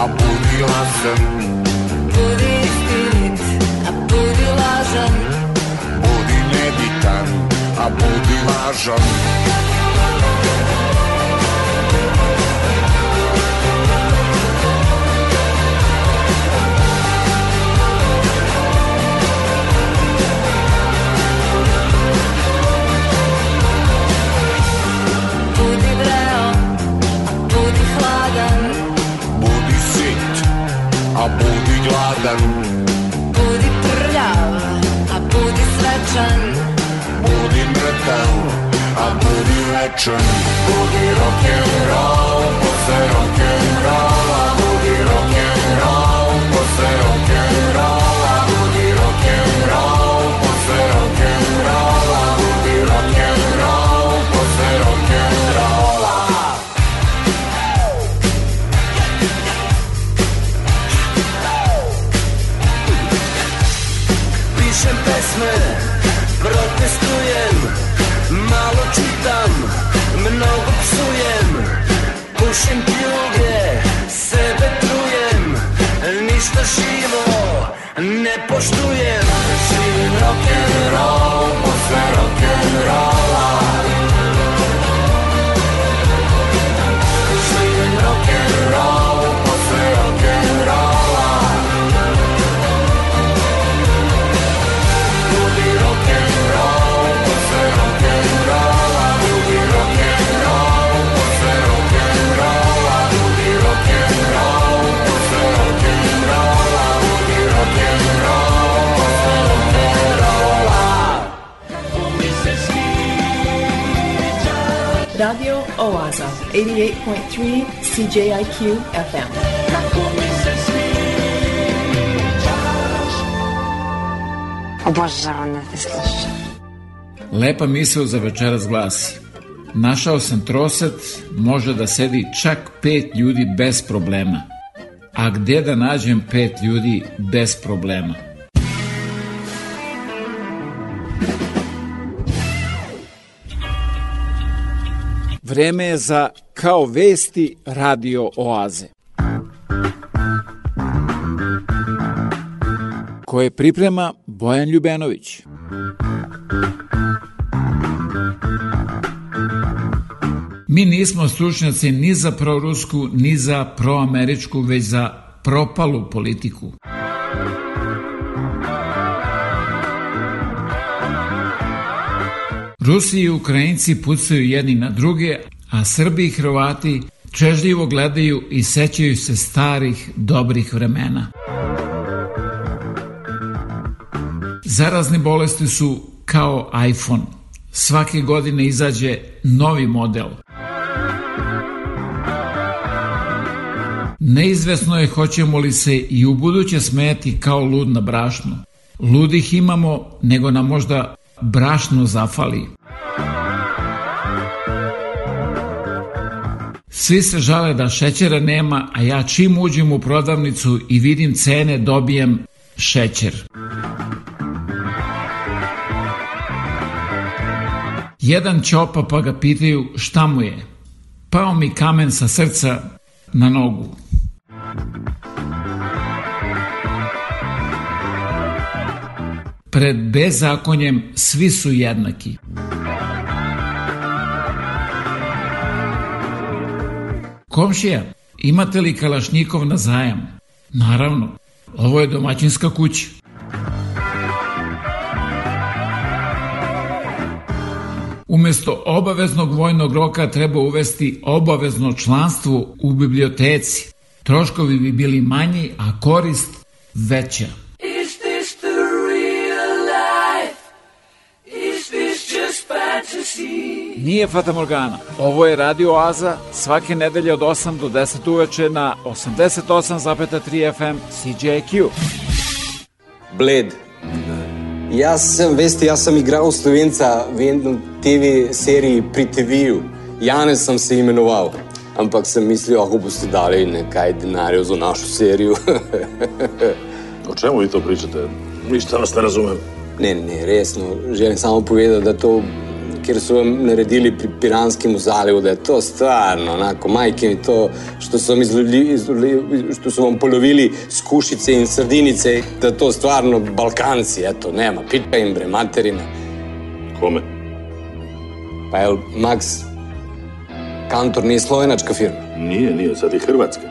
A budi glasan Budi istinit, a budi lažan. Budi nebitan, a budi važan a budi gladan. Budi prljav, a budi svečan. Budi mrtav, a budi večan. Budi rock'n'roll, posle rock'n'rolla Čitam, mnogo psujem Pušim pljuge, sebe trujem Ništa živo ne poštujem. Živim rock'n'roll, 88.3 CJIQ FM. Obožavam da te slušam. Lepa misao za večeras glasi. Našao sam troset, može da sedi čak pet ljudi bez problema. A gde da nađem pet ljudi bez problema? Vreme je za Kao vesti radio oaze. Koje priprema Bojan Ljubenović. Mi nismo stručnjaci ni za prorusku, ni za proameričku, već za propalu politiku. Rusi i Ukrajinci pucaju jedni na druge, a Srbi i Hrvati čežljivo gledaju i sećaju se starih, dobrih vremena. Zarazne bolesti su kao iPhone. Svake godine izađe novi model. Neizvesno je hoćemo li se i u buduće smejati kao lud na brašnu. Ludih imamo, nego nam možda brašno zafali. Svi se žale da šećera nema, a ja čim uđem u prodavnicu i vidim cene dobijem šećer. Jedan čopa pa ga pitaju šta mu je. Pao mi kamen sa srca na nogu. Pred bezakonjem svi su jednaki. Komšija, imate li kalašnjikov na zajam? Naravno, ovo je domaćinska kuća. Umesto obaveznog vojnog roka treba uvesti obavezno članstvo u biblioteci. Troškovi bi bili manji, a korist veća. Nije Fata Morgana. Ovo je Radio Oaza svake nedelje od 8 do 10 uveče na 88,3 FM CJQ. Bled. Jaz sem, veste, jaz sem igral Slovenca v enem TV seriji pri TV-ju. Janez sem se imenoval. Ampak sem mislil, ako boste dali nekaj denarja za našo serijo. [laughs] O čemu vi to pričate? Ništa vas ne razumem. ne, ne, ne, resno. Želim samo povedati, da to, ker so vam naredili pri Piranskem zalivu, da je to stvarno, onako, majke mi to, što su vam, izlovili, što su vam polovili skušice in sardinice, da to stvarno Balkanci, eto, nema, pička im bre, materina. Kome? Pa jel, Max, Kantor nije slovenačka firma? Nije, nije, sad je Hrvatska.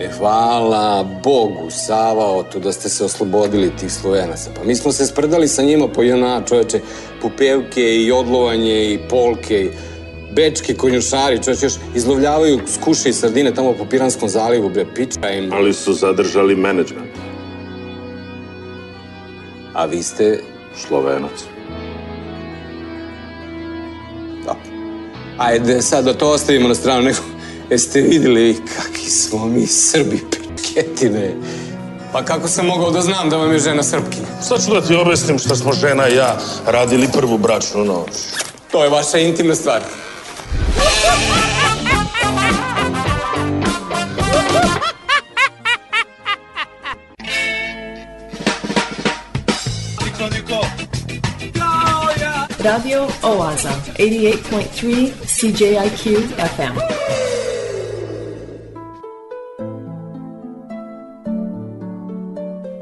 E, hvala Bogu, Sava, oto da ste se oslobodili tih Slovenaca. Pa mi smo se spredali sa njima po jona, čoveče, pupevke i odlovanje i polke i bečki konjušari, čoveče, još izlovljavaju skuše i sardine tamo po Piranskom zalivu, bre, piča im. Ali su zadržali menadžment. A vi ste... Slovenac. Ajde, sad da to ostavimo na stranu, nego jeste vidjeli kakvi smo mi Srbi, pičketine. Pa kako sam mogao da znam da vam je žena Srpkinja? Sad ću da ti objasnim šta smo žena i ja radili prvu bračnu noć. To je vaša intimna stvar. Radio Oaza, 88.3 CJIQ FM.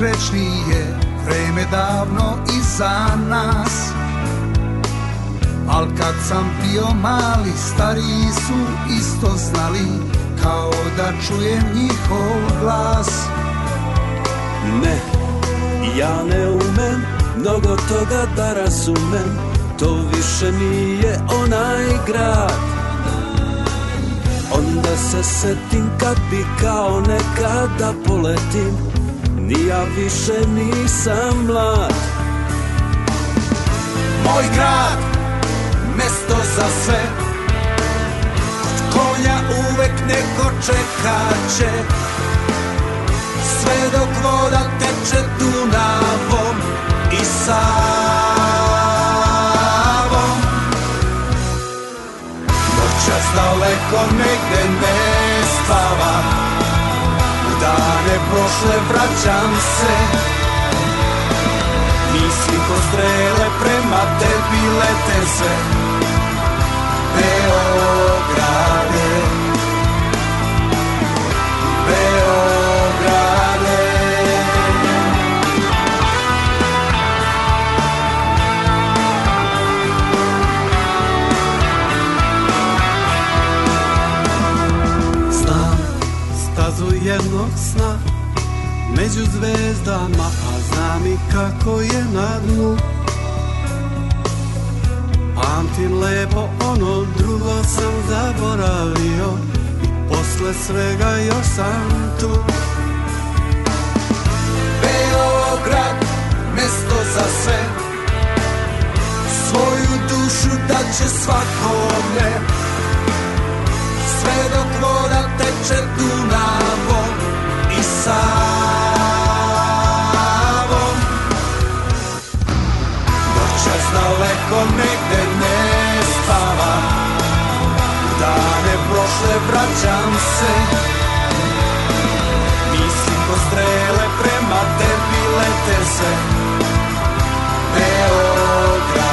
Srećnije Vreme davno iza nas. Al kad sam bio mali Stariji su isto znali Kao da čujem njihov glas. Ne, ja ne umem mnogo toga da razumem To više nije onaj grad. Onda se setim kad bi kao nekada poletim Ni ja više nisam mlad. Moj grad, mesto za sve. Kod konja uvek neko čekaće Sve dok voda teče Dunavom i Savom Noćas daleko negde ne spavam dane prošle vraćam se. Misli ko strele prema tebi lete se. Beograde jednog sna Među zvezdama, a znam i kako je na dnu. Pamtim lepo ono drugo sam zaboravio I posle svega još sam tu. Beograd, mesto za sve. Svoju dušu da će svakome Sve dok voda teče Dunavom i Savom Noćas daleko negde ne spavam dane prošle vraćam se. Mislim ko strele prema tebi lete se. Beograde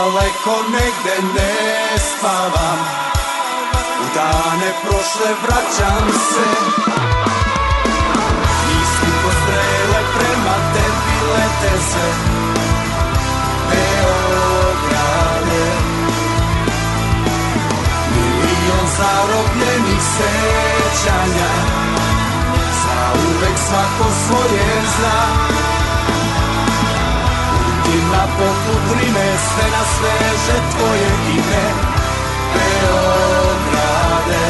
daleko negde ne spavam. U dane prošle vraćam se. Misli ko strele prema tebi lete se. Beograde. Milion zarobljenih sećanja. Za uvek svako svoje zna Na poput rime, sve nas veže tvoje ime. Beograde.